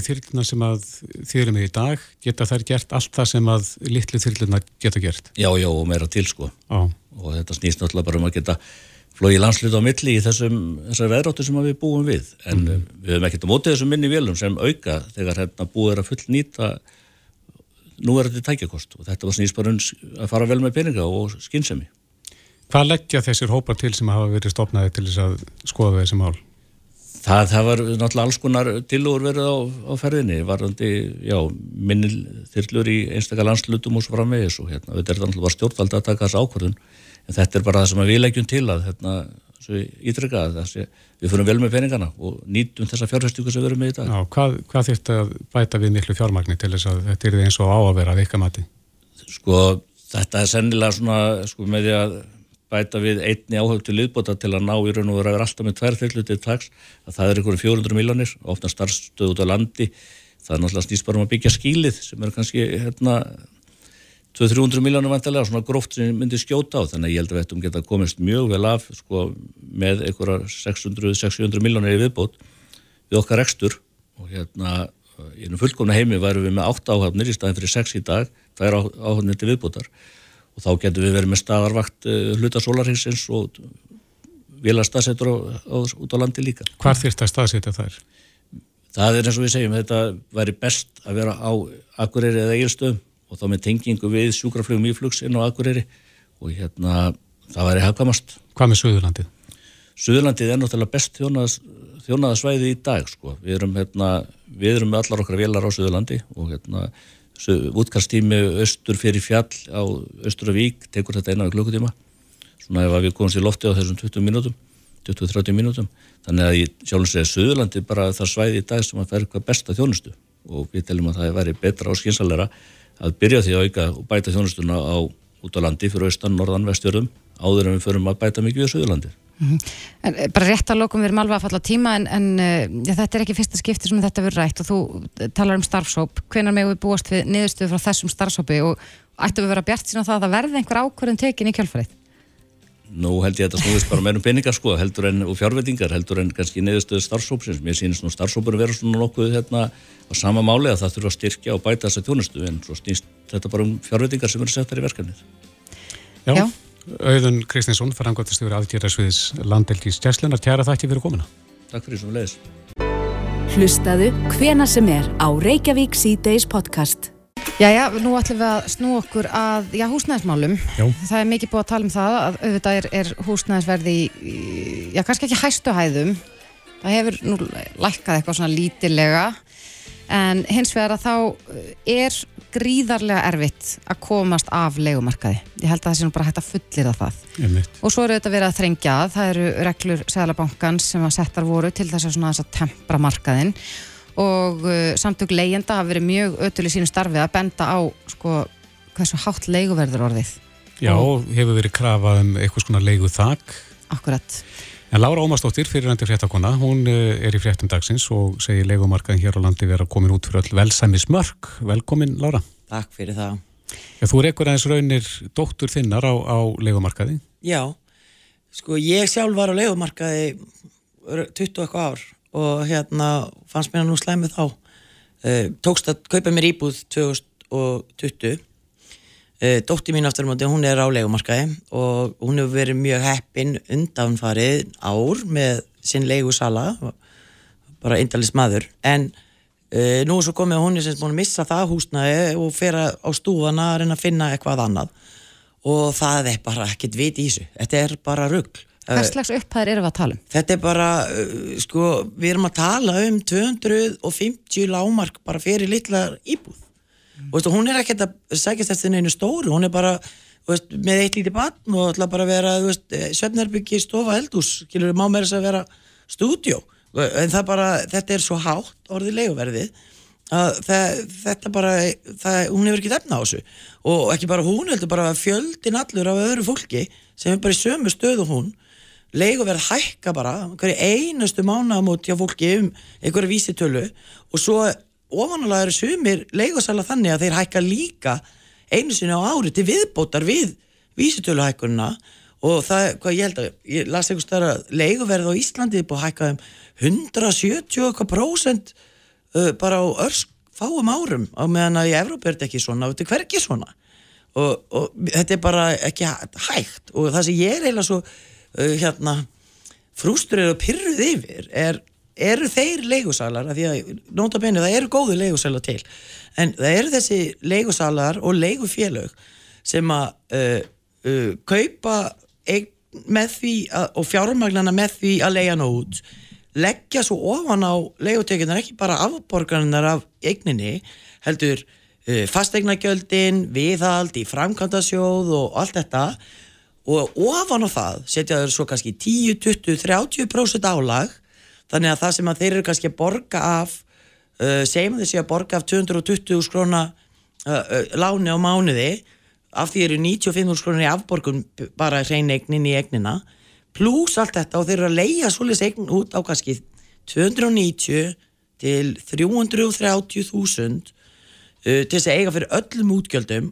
þyrluna sem að þið erum í dag, geta þær gert allt það sem að litlu þyrluna geta gert? Já, já, og meira til sko. Á og þetta snýst náttúrulega bara um að geta flóið landslut á milli í þessum þessar veðráttu sem við búum við. En mm. við höfum ekkert á mótið þessum minni vélum sem auka þegar hérna búið er að full nýta nú er þetta tækjakost og þetta var snýst bara um að fara vel með peninga og skynsemi. Hvað leggja þessir hópar til sem hafa verið stopnaði til þess að skoða þessi mál? Það, það var náttúrulega alls konar tilúr verið á, á ferðinni, varðandi, já, minnil þyrlur í einstakar landslutum og svo framvegis. Og hérna, þetta er náttúrulega stjórnvaldi að taka þessu ákvörðun, en þetta er bara það sem við leggjum til að, hérna, ítrykka að við fyrir vel með peningana og nýtum þessa fjárfæstíku sem við erum með í dag. Já, hvað, hvað þurftu að bæta við miklu fjármagni til þess að þetta er eins og á að vera að veika mati? Sko, þetta er sennilega svona, sko, með því að bæta við einni áhug til liðbóta til að ná í raun og vera alltaf með tvær þyrlu til tags að það er einhverjum 400 miljónir ofna starfstöð út á landi það er náttúrulega snýst bara um að byggja skílið sem er kannski hérna 200-300 miljónir vantilega svona gróft sem myndir skjóta á þannig að ég held að við ættum geta komist mjög vel af sko, með einhverja 600-600 miljónir í viðbót við okkar ekstur og hérna í einu fullkomna heimi væru við með 8 áhafnir í staðin fyrir 6 í dag það er áhafnir til viðbótar og þá getur við verið með staðarvakt uh, hluta sólarhengsins og vilja staðsettur út á landi líka. Hvar þýrt að staðsetja þær? Það er eins og við segjum, þetta væri best að vera á Akureyri eða Egilstöðum og þá með tengingu við sjúkraflugum íflugs inn á Akureyri og hérna það væri hafkamast. Hvað með Suðurlandið? Suðurlandið er náttúrulega best þjónaðas, þjónaðasvæði í dag sko. Við erum, hérna, við erum með allar okkar velar á Suðurlandi og hérna útkastími austur fyrir fjall á Östuravík tekur þetta einan klukkutíma svona ef við komum sér lofti á þessum 20 mínútum 20-30 mínútum þannig að ég sjálfum segja Suðurlandi bara það svæði í dag sem að færa eitthvað besta þjónustu og við telum að það væri betra og skynsalera að byrja því að auka og bæta þjónustuna á út á landi fyrir austan, norðan, vestjörðum áður en við förum að bæta mikið við Suðurlandi Mm -hmm. en, bara rétt að lokum við erum alveg að falla á tíma en, en ja, þetta er ekki fyrsta skipti sem þetta verður rætt og þú talar um starfsóp hvenar með við búast við niðurstöðu frá þessum starfsópi og ættu við vera bjart sína það að verði einhver ákvörðun tekin í kjálfarið Nú held ég að þetta snúðist bara meirum peningar sko heldur en og fjárveitingar heldur en kannski niðurstöðu starfsópsins mér sýnist nú starfsópur vera svona nokkuð hérna á sama máli að það þurfa að styrkja og bæta þessa tjónustu en svo snýst þetta bara um fjárveitingar sem eru settar í verkefnið Já, Já. Auðun Kristinsson, farangvæmtastjóri aðgjörðarsviðis landeldís Tjærslunar, tjæra þætti fyrir komuna. Takk fyrir svo leiðis. Hlustaðu hvena sem er á Reykjavík C-Days podcast. Jæja, nú ætlum við að snú okkur að já, húsnæðismálum. Já. Það er mikið búið að tala um það að auðvitað er, er húsnæðisverði í, já, kannski ekki hæstu hæðum. Það hefur nú lækkað eitthvað svona lítilega en hins vegar að þá er gríðarlega erfitt að komast af legumarkaði. Ég held að það sé nú bara hægt að fullir að það. Einmitt. Og svo eru þetta verið að þrengja að, það eru reglur Sæðalabankans sem að settar voru til þess að svona þess að tempra markaðinn og uh, samtök leyenda hafa verið mjög ötul í sínu starfi að benda á sko hversu hátt leiguverður orðið. Já, og hefur verið krafað um eitthvað svona leigu þak. Akkurat. En Lára Ómarsdóttir, fyrirhandi fréttakona, hún er í fréttum dagsins og segir leikumarkaðin hér á landi vera komin út fyrir öll velsæmismörk. Velkomin, Lára. Takk fyrir það. Já, þú er ekkur aðeins raunir dóttur þinnar á, á leikumarkaði. Já, sko ég sjálf var á leikumarkaði 20 eitthvað ár og hérna fannst mér nú slæmið þá. Uh, tókst að kaupa mér íbúð 2020 Dótti mín aftur um átti, hún er á leikumarkaði og hún hefur verið mjög heppin undanfarið ár með sinn leigusala, bara eindalist maður, en uh, nú svo komið hún sem búin að missa það húsnaði og fer á stúfana að reyna að finna eitthvað annað og það er bara ekkert vit í þessu, þetta er bara rugg. Hvers slags upphæðir eru við að tala um? Þetta er bara, uh, sko, við erum að tala um 250 lámark bara fyrir litla íbúð. Og veist, hún er ekkert að sækjast eftir einu stóru, hún er bara veist, með eitt lítið batn og ætla bara að vera svefnerbyggi, stofa, eldús skilur, má með þess að vera stúdjó en það bara, þetta er svo hátt orðið leiguverðið að það, þetta bara, það, hún hefur ekki efna á þessu. Og ekki bara hún heldur bara fjöldin allur af öðru fólki sem er bara í sömu stöðu hún leiguverð hækka bara hverju einustu mánaðamót hjá fólki um einhverju vísitölu og svo ofanulega eru sumir leigosala þannig að þeir hækka líka einu sinni á ári til viðbótar við vísitöluhækkunna og það, hvað ég held að, ég las einhvers þar að leiguverð á Íslandi er búið að hækka um 170 prósent uh, bara á örsk fáum árum á meðan að í Evrópa er þetta ekki svona og þetta er hverkið svona. Og, og þetta er bara ekki hægt. Og það sem ég er eiginlega svo hérna frústrið og pyrruð yfir er eru þeir leigusalar, af því að nota benið, það eru góðu leigusalar til en það eru þessi leigusalar og leigufélög sem að uh, uh, kaupa með því að, og fjármagnana með því að leia nú út leggja svo ofan á leigutekinar ekki bara afborgarinnar af eigninni heldur uh, fastegnagjöldin, viðhald í framkvæmdasjóð og allt þetta og ofan á það setja þau svo kannski 10, 20, 30% álag. Þannig að það sem að þeir eru kannski að borga af uh, segjum þessi að borga af 220 skrona uh, uh, láni á mánuði af því eru 95 skrona í afborgun bara hrein eignin í eignina. Pluss allt þetta og þeir eru að leia svolítið eign út á kannski 290 til 330.000 til þess að eiga fyrir öllum útgjöldum.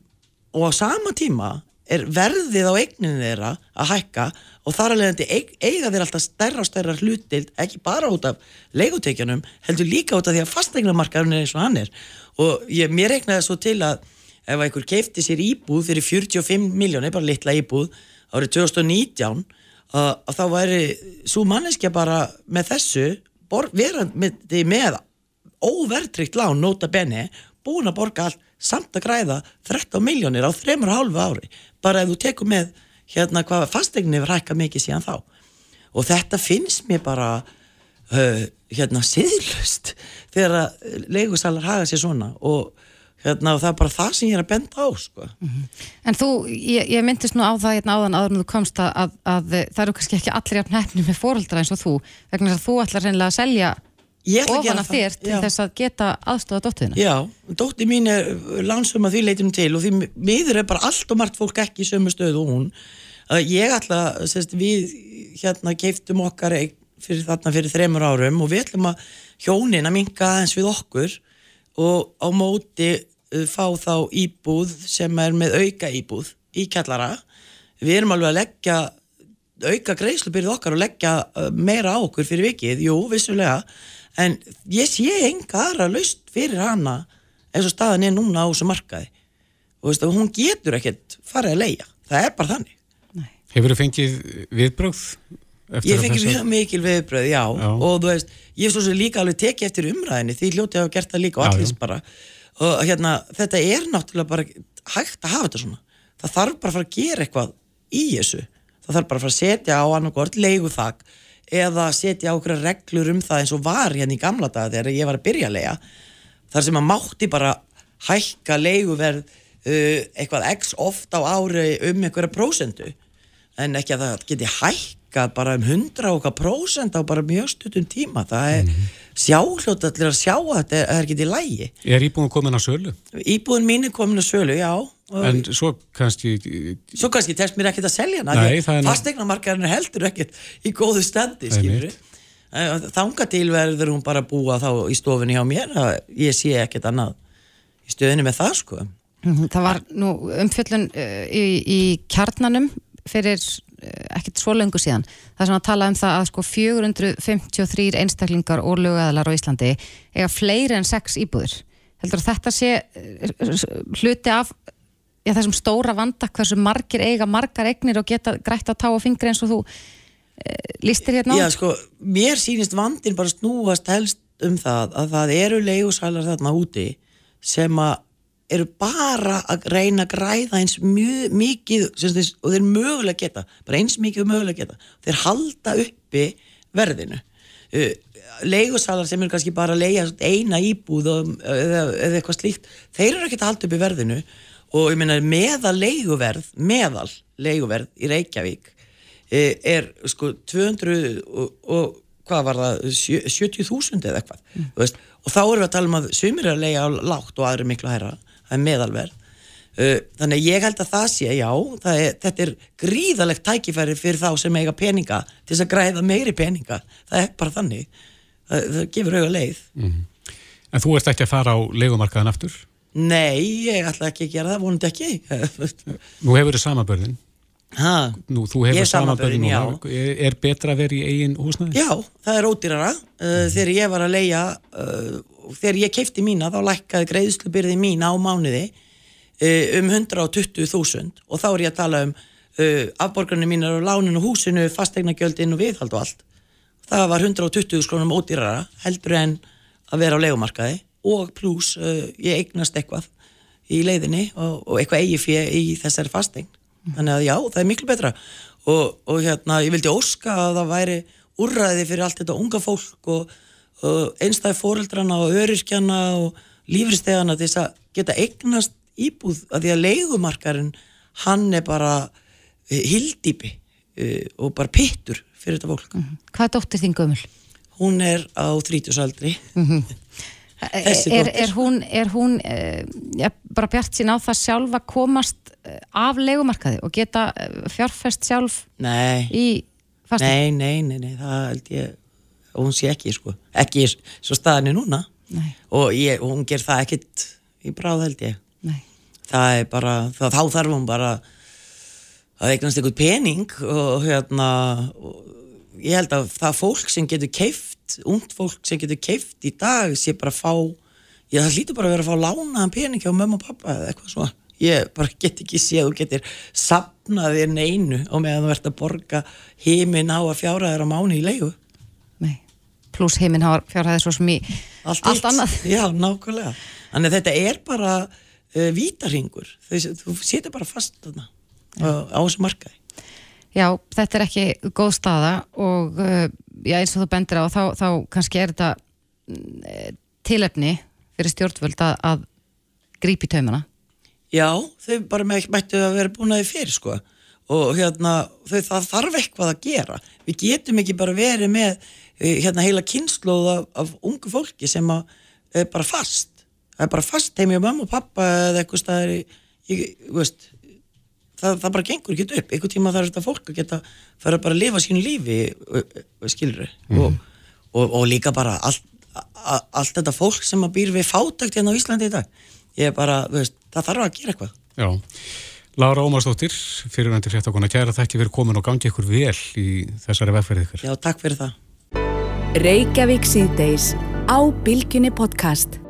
Og á sama tíma er verðið á eigninu þeirra að hækka og þar alveg eiga þeir alltaf stærra og stærra hlutild ekki bara út af leikutekjanum heldur líka út af því að fastegnamarkaðurinn er eins og hann er. Og ég, mér reiknaði svo til að ef einhver keifti sér íbúð fyrir 45 miljónir, bara litla íbúð árið 2019 að, að þá væri svo manneskja bara með þessu verand með, óvertrykt lán nota benni búin að borga allt samt að græða 13 miljónir á 3,5 ári. Bara ef þú tekur með hérna hvað fastegni verður hækka mikið síðan þá. Og þetta finnst mér bara uh, hérna siðlust þegar að leigusalar haga sér svona. Og hérna, og það er bara það sem ég er að benda á sko. En þú, ég, ég myndist nú á það hérna áðan áður en þú komst að, að, að það eru kannski ekki allir jafn hefni með fóreldra eins og þú vegna þess að þú ætlar reynilega að selja Að ofan það, þér til já. þess að geta aðstofa dóttuðina. Já, dótti mín er lansum að því leitum til og því miður er bara allt og margt fólk ekki í sömu stöðu og hún. Að ég ætla, sérst, við hérna keiftum okkar fyrir þarna fyrir þremur árum og við ætlum að hjónin að minka aðeins við okkur og á móti uh, fá þá íbúð sem er með auka íbúð í kjallara. Við erum alveg að leggja auka greiðslubyrðið okkar og leggja uh, meira á okkur fyrir vikið, jú, vissulega en ég sé enga aðra laust fyrir hana eins og staðan er núna á þessu markaði og veist, hún getur ekkert farið að leia það er bara þannig Hefur þú fengið viðbrögð? eftir ég að fengi þessar- mjög mikil viðbröð, já. Já. og þú veist, ég er svo sem líka alveg tekið eftir umræðinni því hljótið hafa gert það líka og já. bara og hérna, þetta er náttúrulega bara hægt að hafa þetta svona það þarf bara að fara að gera eitthvað í þessu það þarf bara að fara að setja á annarkvort leiguþak eða setja okkur reglur um það eins og var hérna í gamla daga þegar ég var að byrja að leia þar sem að mátti bara hækka leiguverð uh, eitthvað x oft á ári um einhverja prósentu. En ekki að það geti hækkað bara um 100 og okkar prósent á bara mjög stuttum tíma. Það er mm sjálfljótt allir að sjá að þetta er, er ekki í lægi Er íbúin komin á sölu? íbúin mín er komin að sölu, já En svo kannski, svo kannski tekst mér ekkert að selja hana er fastegnamarkaðin heldur ekkert í góðu standi Það er skilur þanga til verður hún bara að búa þá í stofunni hjá mér að ég sé ekkert annað í stöðinu með það sko Mhm, Það var nú umfjöllun uh, í, í kjarnanum fyrir uh, ekkert svo löngu síðan. Það er svona að tala um það að sko 453 einstaklingar og lögæðalar á Íslandi eiga fleiri en sex íbúðir. Heldur að þetta sé hluti af já, þessum stóra vanda hversu margir eiga margar eignir og geta grætt á tá og fingri eins og þú uh, listir hérna á? Já, sko, mér sýnist vandin bara snúast helst um það að það eru leigusalar þarna úti sem að eru bara að reyna að græða eins mjög mikið þeir, og þeir mögulega geta, bara eins mikið og mögulega geta, þeir halda uppi verðinu. Uh, leigusalar sem eru kannski bara að leia eina íbúð eða, eða eitthvað slíkt, þeir eru ekkert að halda uppi verðinu og ég meina meðal leiguverð, meðal leiguverð í Reykjavík eh, er sko 200 og, og hvað var það, sjö- 70.000 eða eitthvað Mm. þú veist, og þá erum við að tala um að sumir er að leiða á lágt og aðri miklu hærra. Það er meðalverð. Uh, þannig að ég held að það sé, já það er, þetta er gríðalegt tækifæri fyrir þá sem eiga peninga til þess að græða meiri peninga, það er bara þannig. Það, það gefur auga leið. En þú ert ekki að fara á leigumarkaðan aftur? Nei, ég ætla ekki að gera það, vonandi ekki. Nú hefur þið samabörðin. ha, Nú, þú hefur samanburðinn, samabörðin núna. Er, er betra að vera í eigin húsnaði? Já, það er ódýrara. Uh, þegar ég var að leia uh, þegar ég keipti mína þá lækkaði greiðslubyrði mína á mánuði uh, um 120.000 og þá er ég að tala um uh, afborgarnir mínar og lánin og húsinu fastegnagjöldin og viðhald og allt. Það var 120 skrónum ódýrara heldur en að vera á leigumarkaði og pluss uh, ég eignast eitthvað í leiðinni og, og eitthvað eigi fyrir í þessari fastegn þannig að já, það er miklu betra. Og, og hérna, ég vildi óska að það væri úrræði fyrir allt þetta unga fólk og, og einstæði fóreldrana og öryrkjana og lífristegana til þess að geta eignast íbúð að því að leigumarkarinn hann er bara uh, hildýpi uh, og bara pittur fyrir þetta fólk. Hvað er dóttir þín gömul? hún er á 30 aldri Þessi er, er hún, er hún uh, ja, bara bjart sín á það sjálf að komast eh, af legumarkaði og geta eh, fjárfest sjálf nei, í fasteign? nei, nei, nei, nei það held ég hún sé ekki sko, ekki svo staðan er núna Nei. og ég, hún ger það ekkit í bráð held ég Nei. það er bara, það, þá þarf hún bara að eignast einhvern pening og hérna og ég held að það fólk sem getur keift ungt fólk sem getur keift í dag sé bara að fá ég það hlýtur bara að vera að fá lánaðan pening hjá mömmu og pappa eða eitthvað svona. Ég bara get ekki séð og getur sapnað þér neinu og meðan þú ert að borga heimin á að fjára þér á mánu í leigu. Nei. Plus heiminn hafa fjárhæði svo sem í allt, allt annað. já, nákvæmlega. Þannig að þetta er bara uh, vítarhingur þú, þú setur bara fast þarna á, á þessu markaði Já, þetta er ekki góð staða og uh, já, eins og þú bendir á þá, þá kannski er þetta mm, tilefni fyrir stjórnvöld að, að gríp í taumana. Já, þau bara mættu að vera búin að þið fyrir sko. Og hérna þau, það þarf eitthvað að gera. Við getum ekki bara verið með eh, hérna heila kynnslóð af, af ungu fólki sem að er bara fast. Það er bara fast heim hjá mamma og pappa eða eitthvað staðar í, í, veist, það, það bara gengur ekki upp einhver tíma þarf þetta fólk að geta fara bara að lifa sínu lífi skilur og, og, og líka bara allt, a- allt þetta fólk sem að býr við fátækt hérna á Íslandi í dag ég er bara, þú veist, það þarf að gera eitthvað Já. Lára Ómarsdóttir, fyrirvændi fréttakona, kæra þekki fyrir komin og gangi ykkur vel í þessari vegferð ykkur. Já, takk fyrir það Reykjavík síðdeis á Bilginni podcast.